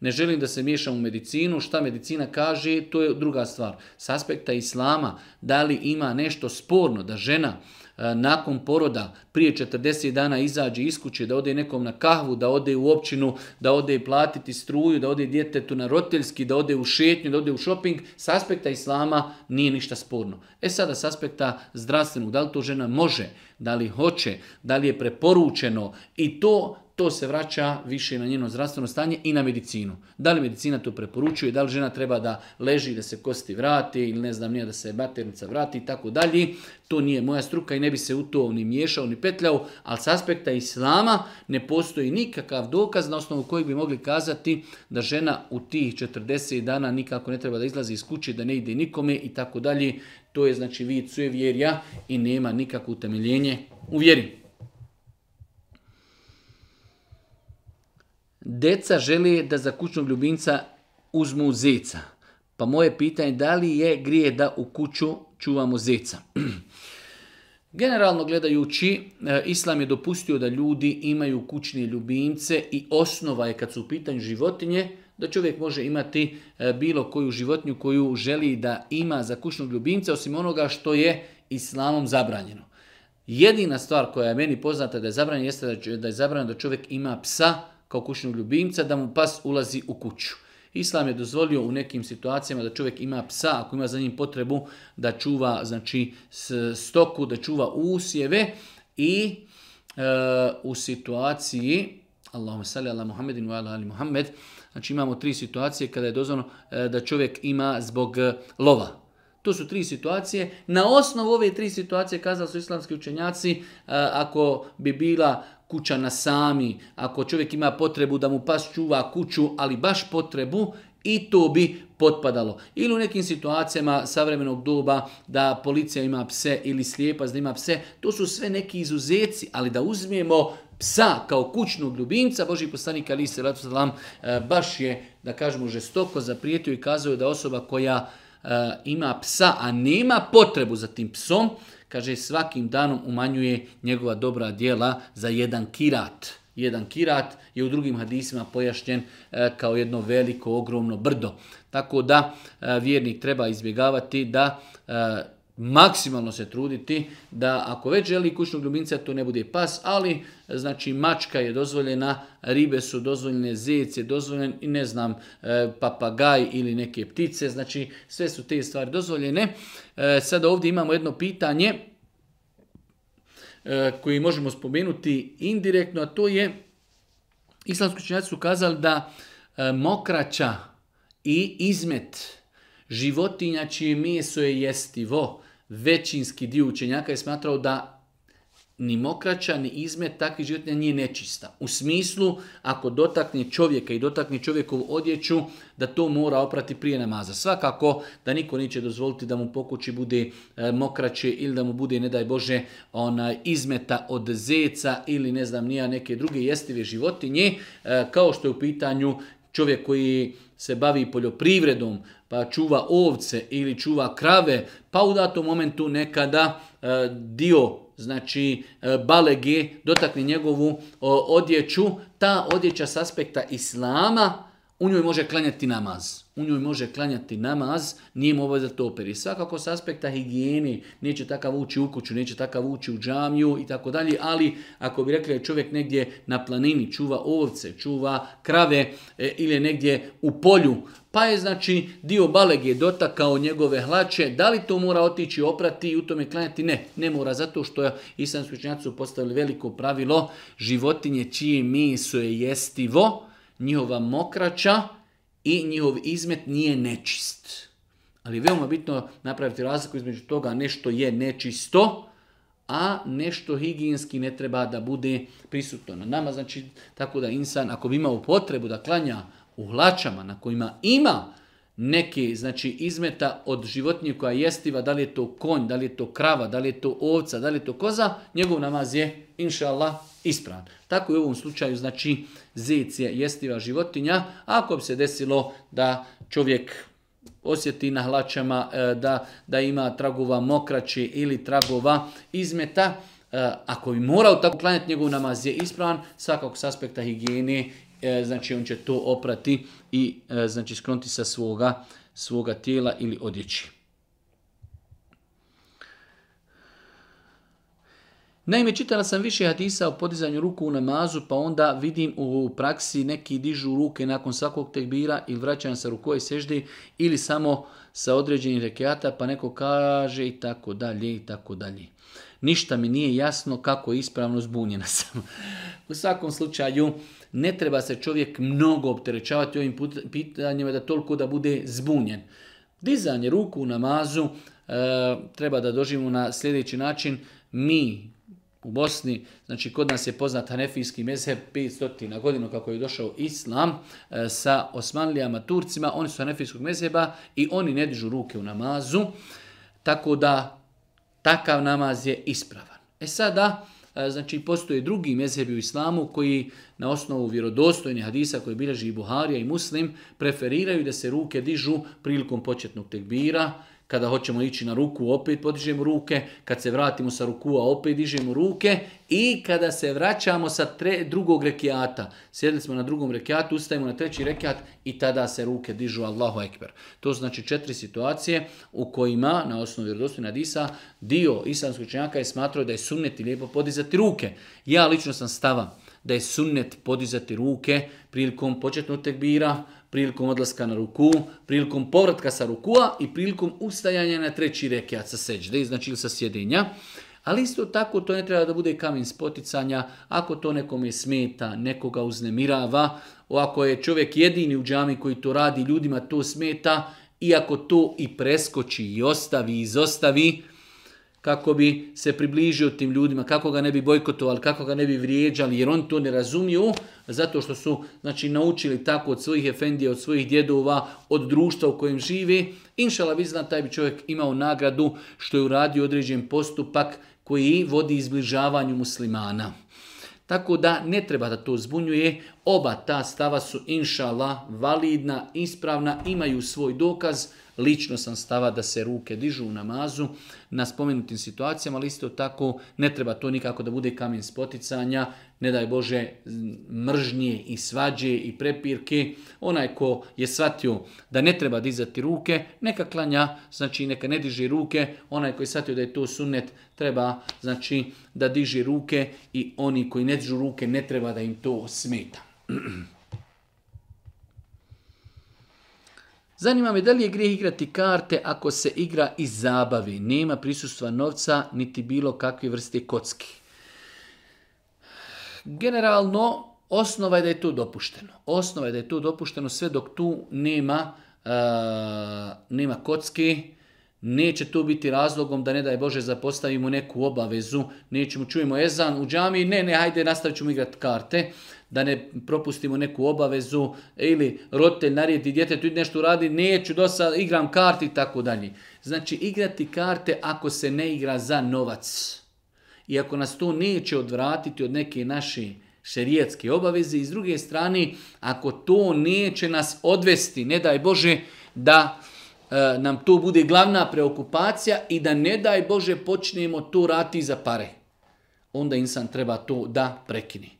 Ne želim da se miješam u medicinu, šta medicina kaže, to je druga stvar. S aspekta islama, da li ima nešto sporno da žena E, nakon poroda prije 40 dana izađe iz kuće, da ode nekom na kahvu, da ode u općinu, da ode platiti struju, da ode djetetu na roteljski, da ode u šetnju, da ode u shopping, s aspekta islama nije ništa sporno. E sada s aspekta zdravstvenog, da li to žena može, da li hoće, da li je preporučeno i to to se vraća više na njeno zdravstveno stanje i na medicinu. Da li medicina to preporučuje, da li žena treba da leži, da se kosti vrati ili ne znam nije da se maternica vrati i tako dalje. To nije moja struka i ne bi se u to ni miješao ni petljao, ali s aspekta islama ne postoji nikakav dokaz na osnovu kojeg bi mogli kazati da žena u tih 40 dana nikako ne treba da izlazi iz kuće, da ne ide nikome i tako dalje. To je znači vid sujevjerja i nema nikakvo utemeljenje u vjeri. Deca žele da za kućnog ljubimca uzmu zeca. Pa moje pitanje da li je grije da u kuću čuvamo zeca? Generalno gledajući, e, Islam je dopustio da ljudi imaju kućne ljubimce i osnova je kad su u pitanju životinje, da čovjek može imati e, bilo koju životinju koju želi da ima za kućnog ljubimca, osim onoga što je Islamom zabranjeno. Jedina stvar koja je meni poznata da je zabranjena jeste da je zabranjeno da čovjek ima psa kao kućnog ljubimca, da mu pas ulazi u kuću. Islam je dozvolio u nekim situacijama da čovjek ima psa, ako ima za njim potrebu, da čuva znači, stoku, da čuva usjeve i e, u situaciji, Allahumma salli ala Muhammedin wa ala ali Muhammed, znači imamo tri situacije kada je dozvoljeno e, da čovjek ima zbog e, lova. To su tri situacije. Na osnovu ove tri situacije kazali su islamski učenjaci, ako bi bila kuća na sami, ako čovjek ima potrebu da mu pas čuva kuću, ali baš potrebu, i to bi potpadalo. Ili u nekim situacijama savremenog doba da policija ima pse ili slijepac da ima pse, to su sve neki izuzeci, ali da uzmijemo psa kao kućnog ljubimca, Boži postanik Ali se baš je, da kažemo, žestoko zaprijetio i kazao je da osoba koja e, ima psa, a nema potrebu za tim psom, kaže svakim danom umanjuje njegova dobra djela za jedan kirat. Jedan kirat je u drugim hadisima pojašnjen e, kao jedno veliko, ogromno brdo. Tako da e, vjernik treba izbjegavati da e, maksimalno se truditi da ako već želi kućnog ljubimca to ne bude pas, ali znači mačka je dozvoljena, ribe su dozvoljene, zec je dozvoljen i ne znam e, papagaj ili neke ptice, znači sve su te stvari dozvoljene. E, sada ovdje imamo jedno pitanje e, koji možemo spomenuti indirektno, a to je islamski činjaci su kazali da mokraća i izmet životinja čije meso je jestivo većinski dio učenjaka je smatrao da ni mokraća, ni izmet takvih životinja nije nečista. U smislu, ako dotakne čovjeka i dotakne čovjekovu odjeću, da to mora oprati prije namaza. Svakako da niko neće dozvoliti da mu pokući bude e, mokraće ili da mu bude, ne daj Bože, ona izmeta od zeca ili ne znam nija neke druge jestive životinje, e, kao što je u pitanju čovjek koji se bavi poljoprivredom, pa čuva ovce ili čuva krave, pa u datom momentu nekada e, dio znači e, balege dotakne njegovu odjeću, ta odjeća s aspekta islama u njoj može klanjati namaz. U njoj može klanjati namaz, nije mu obavezno to operi. Svakako s aspekta higijeni, neće takav ući u kuću, neće takav ući u džamiju i tako dalje, ali ako bi rekli da čovjek negdje na planini čuva ovce, čuva krave e, ili negdje u polju, pa je znači dio baleg je dotakao njegove hlače, da li to mora otići oprati i u tome klanjati? Ne, ne mora, zato što islamski učenjaci su postavili veliko pravilo, životinje čije meso je jestivo, njihova mokraća i njihov izmet nije nečist. Ali je veoma bitno napraviti razliku između toga nešto je nečisto, a nešto higijenski ne treba da bude prisutno na nama. Znači, tako da insan, ako bi imao potrebu da klanja u hlačama na kojima ima neki znači izmeta od životinje koja jestiva, da li je to konj, da li je to krava, da li je to ovca, da li je to koza, njegov namaz je Allah, ispravan. Tako i u ovom slučaju znači zec je jestiva životinja, ako bi se desilo da čovjek osjeti na hlačama e, da, da ima tragova mokraće ili tragova izmeta, e, ako bi morao tako klanjati njegov namaz je ispravan, svakako s aspekta higijene E, znači on će to oprati i e, znači skloniti sa svoga, svoga tijela ili odjeći. Naime, čitala sam više hadisa o podizanju ruku u namazu, pa onda vidim u praksi neki dižu ruke nakon svakog tekbira ili vraćanja sa rukoj seždi ili samo sa određenih rekeata pa neko kaže i tako dalje i tako dalje. Ništa mi nije jasno kako ispravno zbunjena sam. u svakom slučaju, ne treba se čovjek mnogo opterećavati ovim pitanjima da toliko da bude zbunjen. Dizanje ruku u namazu e, treba da doživimo na sljedeći način. Mi u Bosni, znači kod nas je poznat hanefijski mezheb 500 na godinu kako je došao islam e, sa osmanlijama, turcima, oni su hanefijskog mezheba i oni ne dižu ruke u namazu, tako da takav namaz je ispravan. E sada, E, znači, postoje drugi mezhebi u islamu koji na osnovu vjerodostojnih hadisa koje bilježi i Buharija i Muslim preferiraju da se ruke dižu prilikom početnog tekbira, kada hoćemo ići na ruku, opet podižemo ruke. Kad se vratimo sa a opet dižemo ruke. I kada se vraćamo sa tre, drugog rekiata, sjedili smo na drugom rekiatu, ustajemo na treći rekiat i tada se ruke dižu Allahu Ekber. To znači četiri situacije u kojima, na osnovi vjerodostojna hadisa, dio islamskoj čenjaka je smatrao da je sunnet i lijepo podizati ruke. Ja lično sam stavam da je sunnet podizati ruke prilikom početnog tekbira, prilikom odlaska na ruku, prilikom povratka sa rukua i prilikom ustajanja na treći rekiat sa seđde, znači ili sa sjedenja. Ali isto tako to ne treba da bude kamen spoticanja, ako to nekome smeta, nekoga uznemirava, ako je čovjek jedini u džami koji to radi, ljudima to smeta, iako to i preskoči i ostavi i izostavi, kako bi se približio tim ljudima, kako ga ne bi bojkotovali, kako ga ne bi vrijeđali, jer oni to ne razumiju, zato što su znači, naučili tako od svojih efendija, od svojih djedova, od društva u kojem živi. Inšala bi taj bi čovjek imao nagradu što je uradio određen postupak koji vodi izbližavanju muslimana. Tako da ne treba da to zbunjuje, oba ta stava su inšala validna, ispravna, imaju svoj dokaz. Lično sam stava da se ruke dižu u namazu na spomenutim situacijama, ali isto tako ne treba to nikako da bude kamen spoticanja, ne daj Bože, mržnje i svađe i prepirke. Onaj ko je shvatio da ne treba dizati ruke, neka klanja, znači neka ne diži ruke. Onaj koji je shvatio da je to sunnet, treba znači da diži ruke i oni koji ne dižu ruke ne treba da im to smeta. Zanima me da li je grijeh igrati karte ako se igra iz zabavi. nema prisustva novca niti bilo kakve vrste kockih. Generalno, osnova je da je tu dopušteno. Osnova je da je tu dopušteno sve dok tu nema, e, nema kocki, Neće to biti razlogom da ne daj Bože zapostavimo neku obavezu, nećemo čujemo ezan u džami, ne, ne, hajde nastavit ćemo igrati karte, da ne propustimo neku obavezu ili roditelj naredi djetetu tu nešto radi, neću do sad igram karti i tako dalje. Znači igrati karte ako se ne igra za novac i ako nas to neće odvratiti od neke naše šerijetske obaveze i s druge strane ako to neće nas odvesti, ne daj Bože da e, nam to bude glavna preokupacija i da ne daj Bože počnemo to rati za pare. Onda insan treba to da prekini.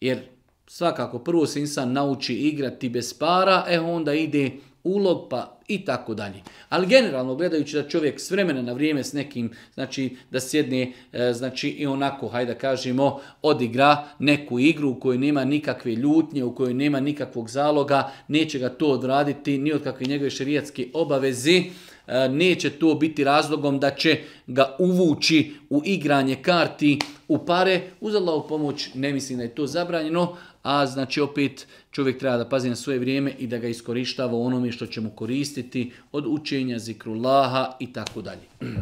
Jer svakako prvo se insan nauči igrati bez para, e onda ide ulog, pa i tako dalje. Ali generalno gledajući da čovjek s vremena na vrijeme s nekim, znači da sjedne, e, znači i onako, hajde da kažemo, odigra neku igru u kojoj nema nikakve ljutnje, u kojoj nema nikakvog zaloga, neće ga to odraditi ni od kakve njegove šerijatske obavezi, e, neće to biti razlogom da će ga uvući u igranje karti u pare, uzalao pomoć ne mislim da je to zabranjeno, a znači opet Čovjek treba da pazi na svoje vrijeme i da ga iskorištava u onome što će mu koristiti od učenja Laha i tako dalje.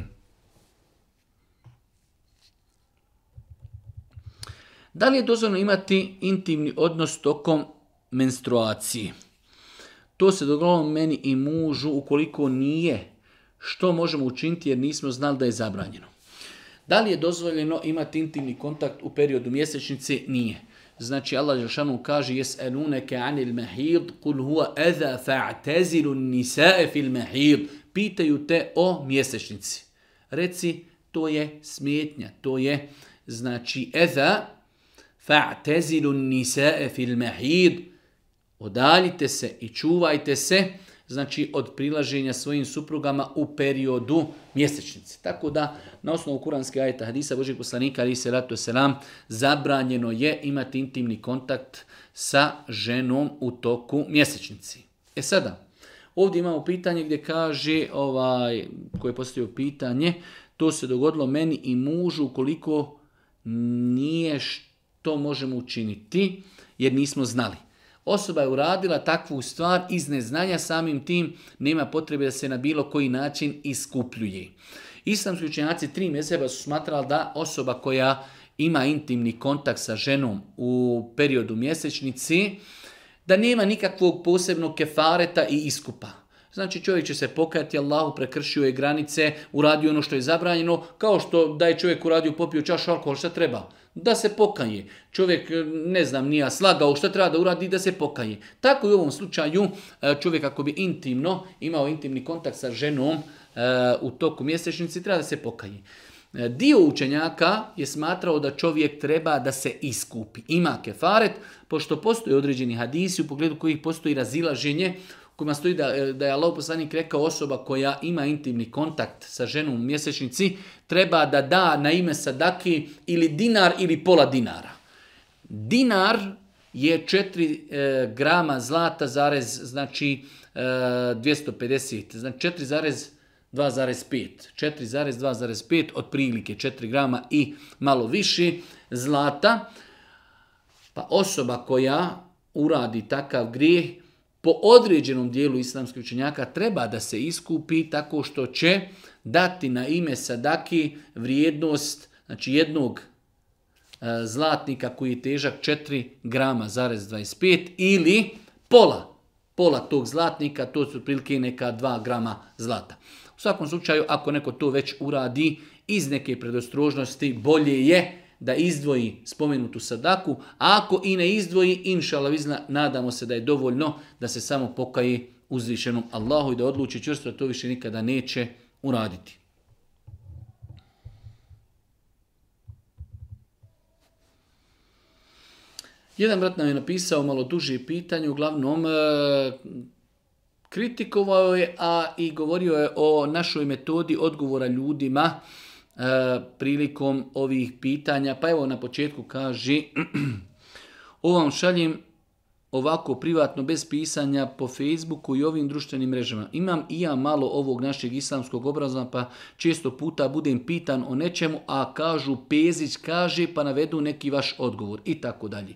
Da li je dozvoljno imati intimni odnos tokom menstruacije? To se dogodilo meni i mužu ukoliko nije. Što možemo učiniti jer nismo znali da je zabranjeno. Da li je dozvoljeno imati intimni kontakt u periodu mjesečnice? Nije. Znači Allah Žešanu kaže enuneke anil mehid Kul huwa eza fa'tazilu nisae fil mehid Pitaju te o mjesečnici. Reci to je smetnja, to je znači eza, fa'tazilu nisae fil mehid Odaljite se i čuvajte se znači od prilaženja svojim suprugama u periodu mjesečnice. Tako da na osnovu kuranske ajta hadisa Božeg poslanika ali se ratu selam zabranjeno je imati intimni kontakt sa ženom u toku mjesečnici. E sada, ovdje imamo pitanje gdje kaže, ovaj, koje postavio pitanje, to se dogodilo meni i mužu ukoliko nije što možemo učiniti jer nismo znali. Osoba je uradila takvu stvar iz neznanja, samim tim nema potrebe da se na bilo koji način iskupljuje. Islamski učenjaci tri mjeseba su smatrali da osoba koja ima intimni kontakt sa ženom u periodu mjesečnici, da nema nikakvog posebnog kefareta i iskupa. Znači čovjek će se pokajati, Allahu prekršio je granice, uradio ono što je zabranjeno, kao što da je čovjek uradio, popio čašu alkohol, šta treba? da se pokaje. Čovjek, e, ne znam, nije slagao što treba da uradi da se pokaje. Tako i u ovom slučaju e, čovjek ako bi intimno imao intimni kontakt sa ženom e, u toku mjesečnici treba da se pokaje. Dio učenjaka je smatrao da čovjek treba da se iskupi. Ima kefaret, pošto postoje određeni hadisi u pogledu kojih postoji razilaženje kojima stoji da, e, da je Allah poslanik rekao osoba koja ima intimni kontakt sa ženom u mjesečnici, treba da da na ime sadaki ili dinar ili pola dinara. Dinar je 4 e, grama zlata, zarez, znači 250, e, znači 4,2,5. 4,2,5 otprilike 4 grama i malo više zlata. Pa osoba koja uradi takav grijeh, po određenom dijelu islamskih učenjaka treba da se iskupi tako što će dati na ime sadaki vrijednost znači jednog e, zlatnika koji je težak 4 grama 25 ili pola pola tog zlatnika, to su prilike neka 2 grama zlata. U svakom slučaju, ako neko to već uradi iz neke predostrožnosti, bolje je da izdvoji spomenutu sadaku, a ako i ne izdvoji, inšala nadamo se da je dovoljno da se samo pokaji uzvišenom Allahu i da odluči čvrsto da to više nikada neće uraditi. Jedan brat nam je napisao malo duže pitanje, uglavnom e, kritikovao je, a i govorio je o našoj metodi odgovora ljudima E, prilikom ovih pitanja. Pa evo na početku kaže, ovo vam šaljem ovako privatno, bez pisanja po Facebooku i ovim društvenim mrežama. Imam i ja malo ovog našeg islamskog obraza, pa često puta budem pitan o nečemu, a kažu Pezić kaže, pa navedu neki vaš odgovor i tako dalje.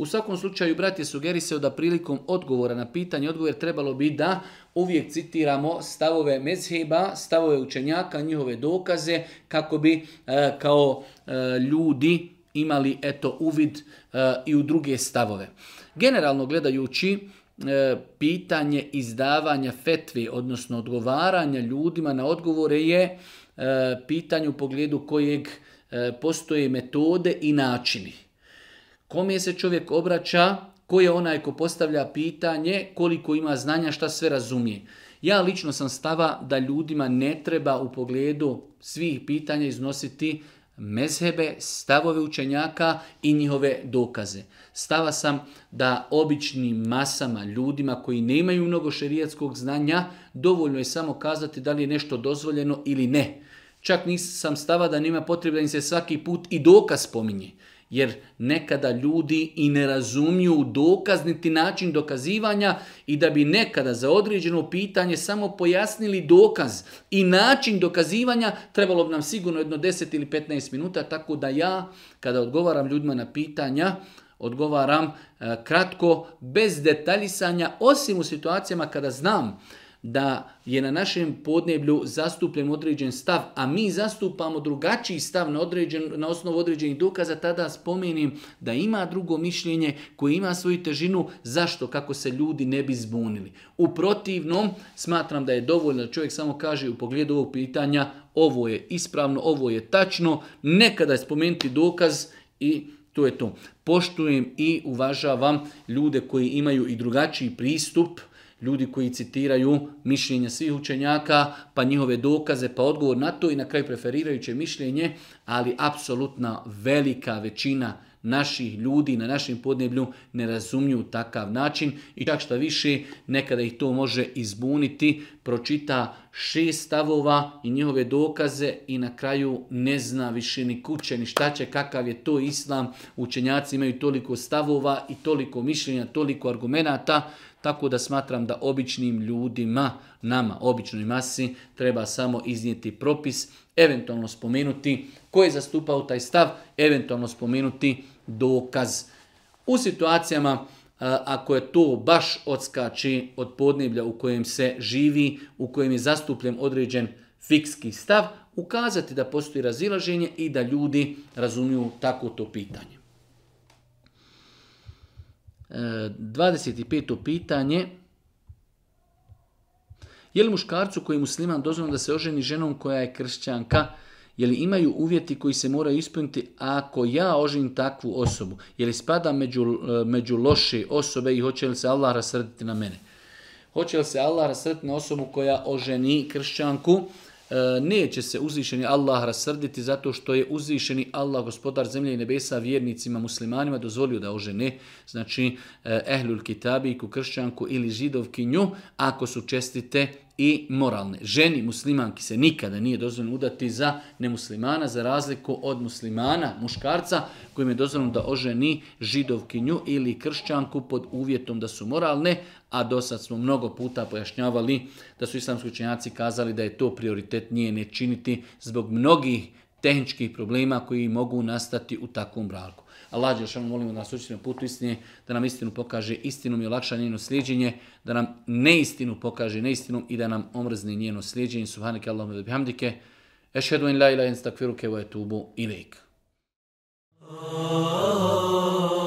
U svakom slučaju, brat je sugerisao da prilikom odgovora na pitanje, odgovor trebalo bi da uvijek citiramo stavove mezheba, stavove učenjaka, njihove dokaze, kako bi e, kao e, ljudi imali eto uvid e, i u druge stavove. Generalno gledajući, pitanje izdavanja fetvi, odnosno odgovaranja ljudima na odgovore je pitanje u pogledu kojeg postoje metode i načini. Kome se čovjek obraća? Ko je onaj ko postavlja pitanje koliko ima znanja, šta sve razumije? Ja lično sam stava da ljudima ne treba u pogledu svih pitanja iznositi mezhebe, stavove učenjaka i njihove dokaze. Stava sam da običnim masama, ljudima koji nemaju mnogo šerijatskog znanja, dovoljno je samo kazati da li je nešto dozvoljeno ili ne. Čak nisam stava da nema potrebe da im se svaki put i dokaz spominje jer nekada ljudi i ne razumiju dokazniti način dokazivanja i da bi nekada za određeno pitanje samo pojasnili dokaz i način dokazivanja trebalo bi nam sigurno jedno 10 ili 15 minuta, tako da ja kada odgovaram ljudima na pitanja, odgovaram eh, kratko, bez detaljisanja, osim u situacijama kada znam da je na našem podneblju zastupljen određen stav, a mi zastupamo drugačiji stav na, određen, na osnovu određenih dokaza, tada spomenim da ima drugo mišljenje koje ima svoju težinu. Zašto? Kako se ljudi ne bi zbunili. U protivnom, smatram da je dovoljno da čovjek samo kaže u pogledu ovog pitanja ovo je ispravno, ovo je tačno, nekada je spomenuti dokaz i to je to. Poštujem i uvažavam ljude koji imaju i drugačiji pristup, ljudi koji citiraju mišljenje svih učenjaka, pa njihove dokaze, pa odgovor na to i na kraju preferirajuće mišljenje, ali apsolutna velika većina naših ljudi na našem podneblju ne razumiju takav način i čak šta više nekada ih to može izbuniti, pročita šest stavova i njihove dokaze i na kraju ne zna više ni kuće, ni šta će, kakav je to islam, učenjaci imaju toliko stavova i toliko mišljenja, toliko argumenata, tako da smatram da običnim ljudima, nama, običnoj masi, treba samo iznijeti propis, eventualno spomenuti ko je zastupao taj stav, eventualno spomenuti dokaz. U situacijama ako je to baš odskači od podneblja u kojem se živi, u kojem je zastupljen određen fikski stav, ukazati da postoji razilaženje i da ljudi razumiju tako to pitanje. 25. pitanje. Je li muškarcu koji je musliman dozvoljeno da se oženi ženom koja je kršćanka? Je li imaju uvjeti koji se moraju ispuniti ako ja oženim takvu osobu? Je li spada među, e, među loše osobe i hoće li se Allah rasrditi na mene? Hoće li se Allah rasrditi na osobu koja oženi kršćanku? E, neće se uzvišeni Allah rasrditi zato što je uzvišeni Allah, gospodar zemlje i nebesa, vjernicima, muslimanima dozvolio da ožene, znači e, ehlul kitabiku, kršćanku ili židovkinju, ako su čestite i moralne. Ženi muslimanki se nikada nije dozvoljeno udati za nemuslimana, za razliku od muslimana, muškarca, kojim je dozvoljeno da oženi židovkinju ili kršćanku pod uvjetom da su moralne, a do sad smo mnogo puta pojašnjavali da su islamski učenjaci kazali da je to prioritet nije ne činiti zbog mnogih tehničkih problema koji mogu nastati u takvom braku. Allah Đelšanu molimo da nas učini na putu istine, da nam istinu pokaže istinu i olakša njeno slijedjenje, da nam neistinu pokaže neistinom i da nam omrzni njeno slijedjenje. Subhanike Allahumma da bihamdike. Ešhedu in la ilaha in stakfiru kevo etubu oh.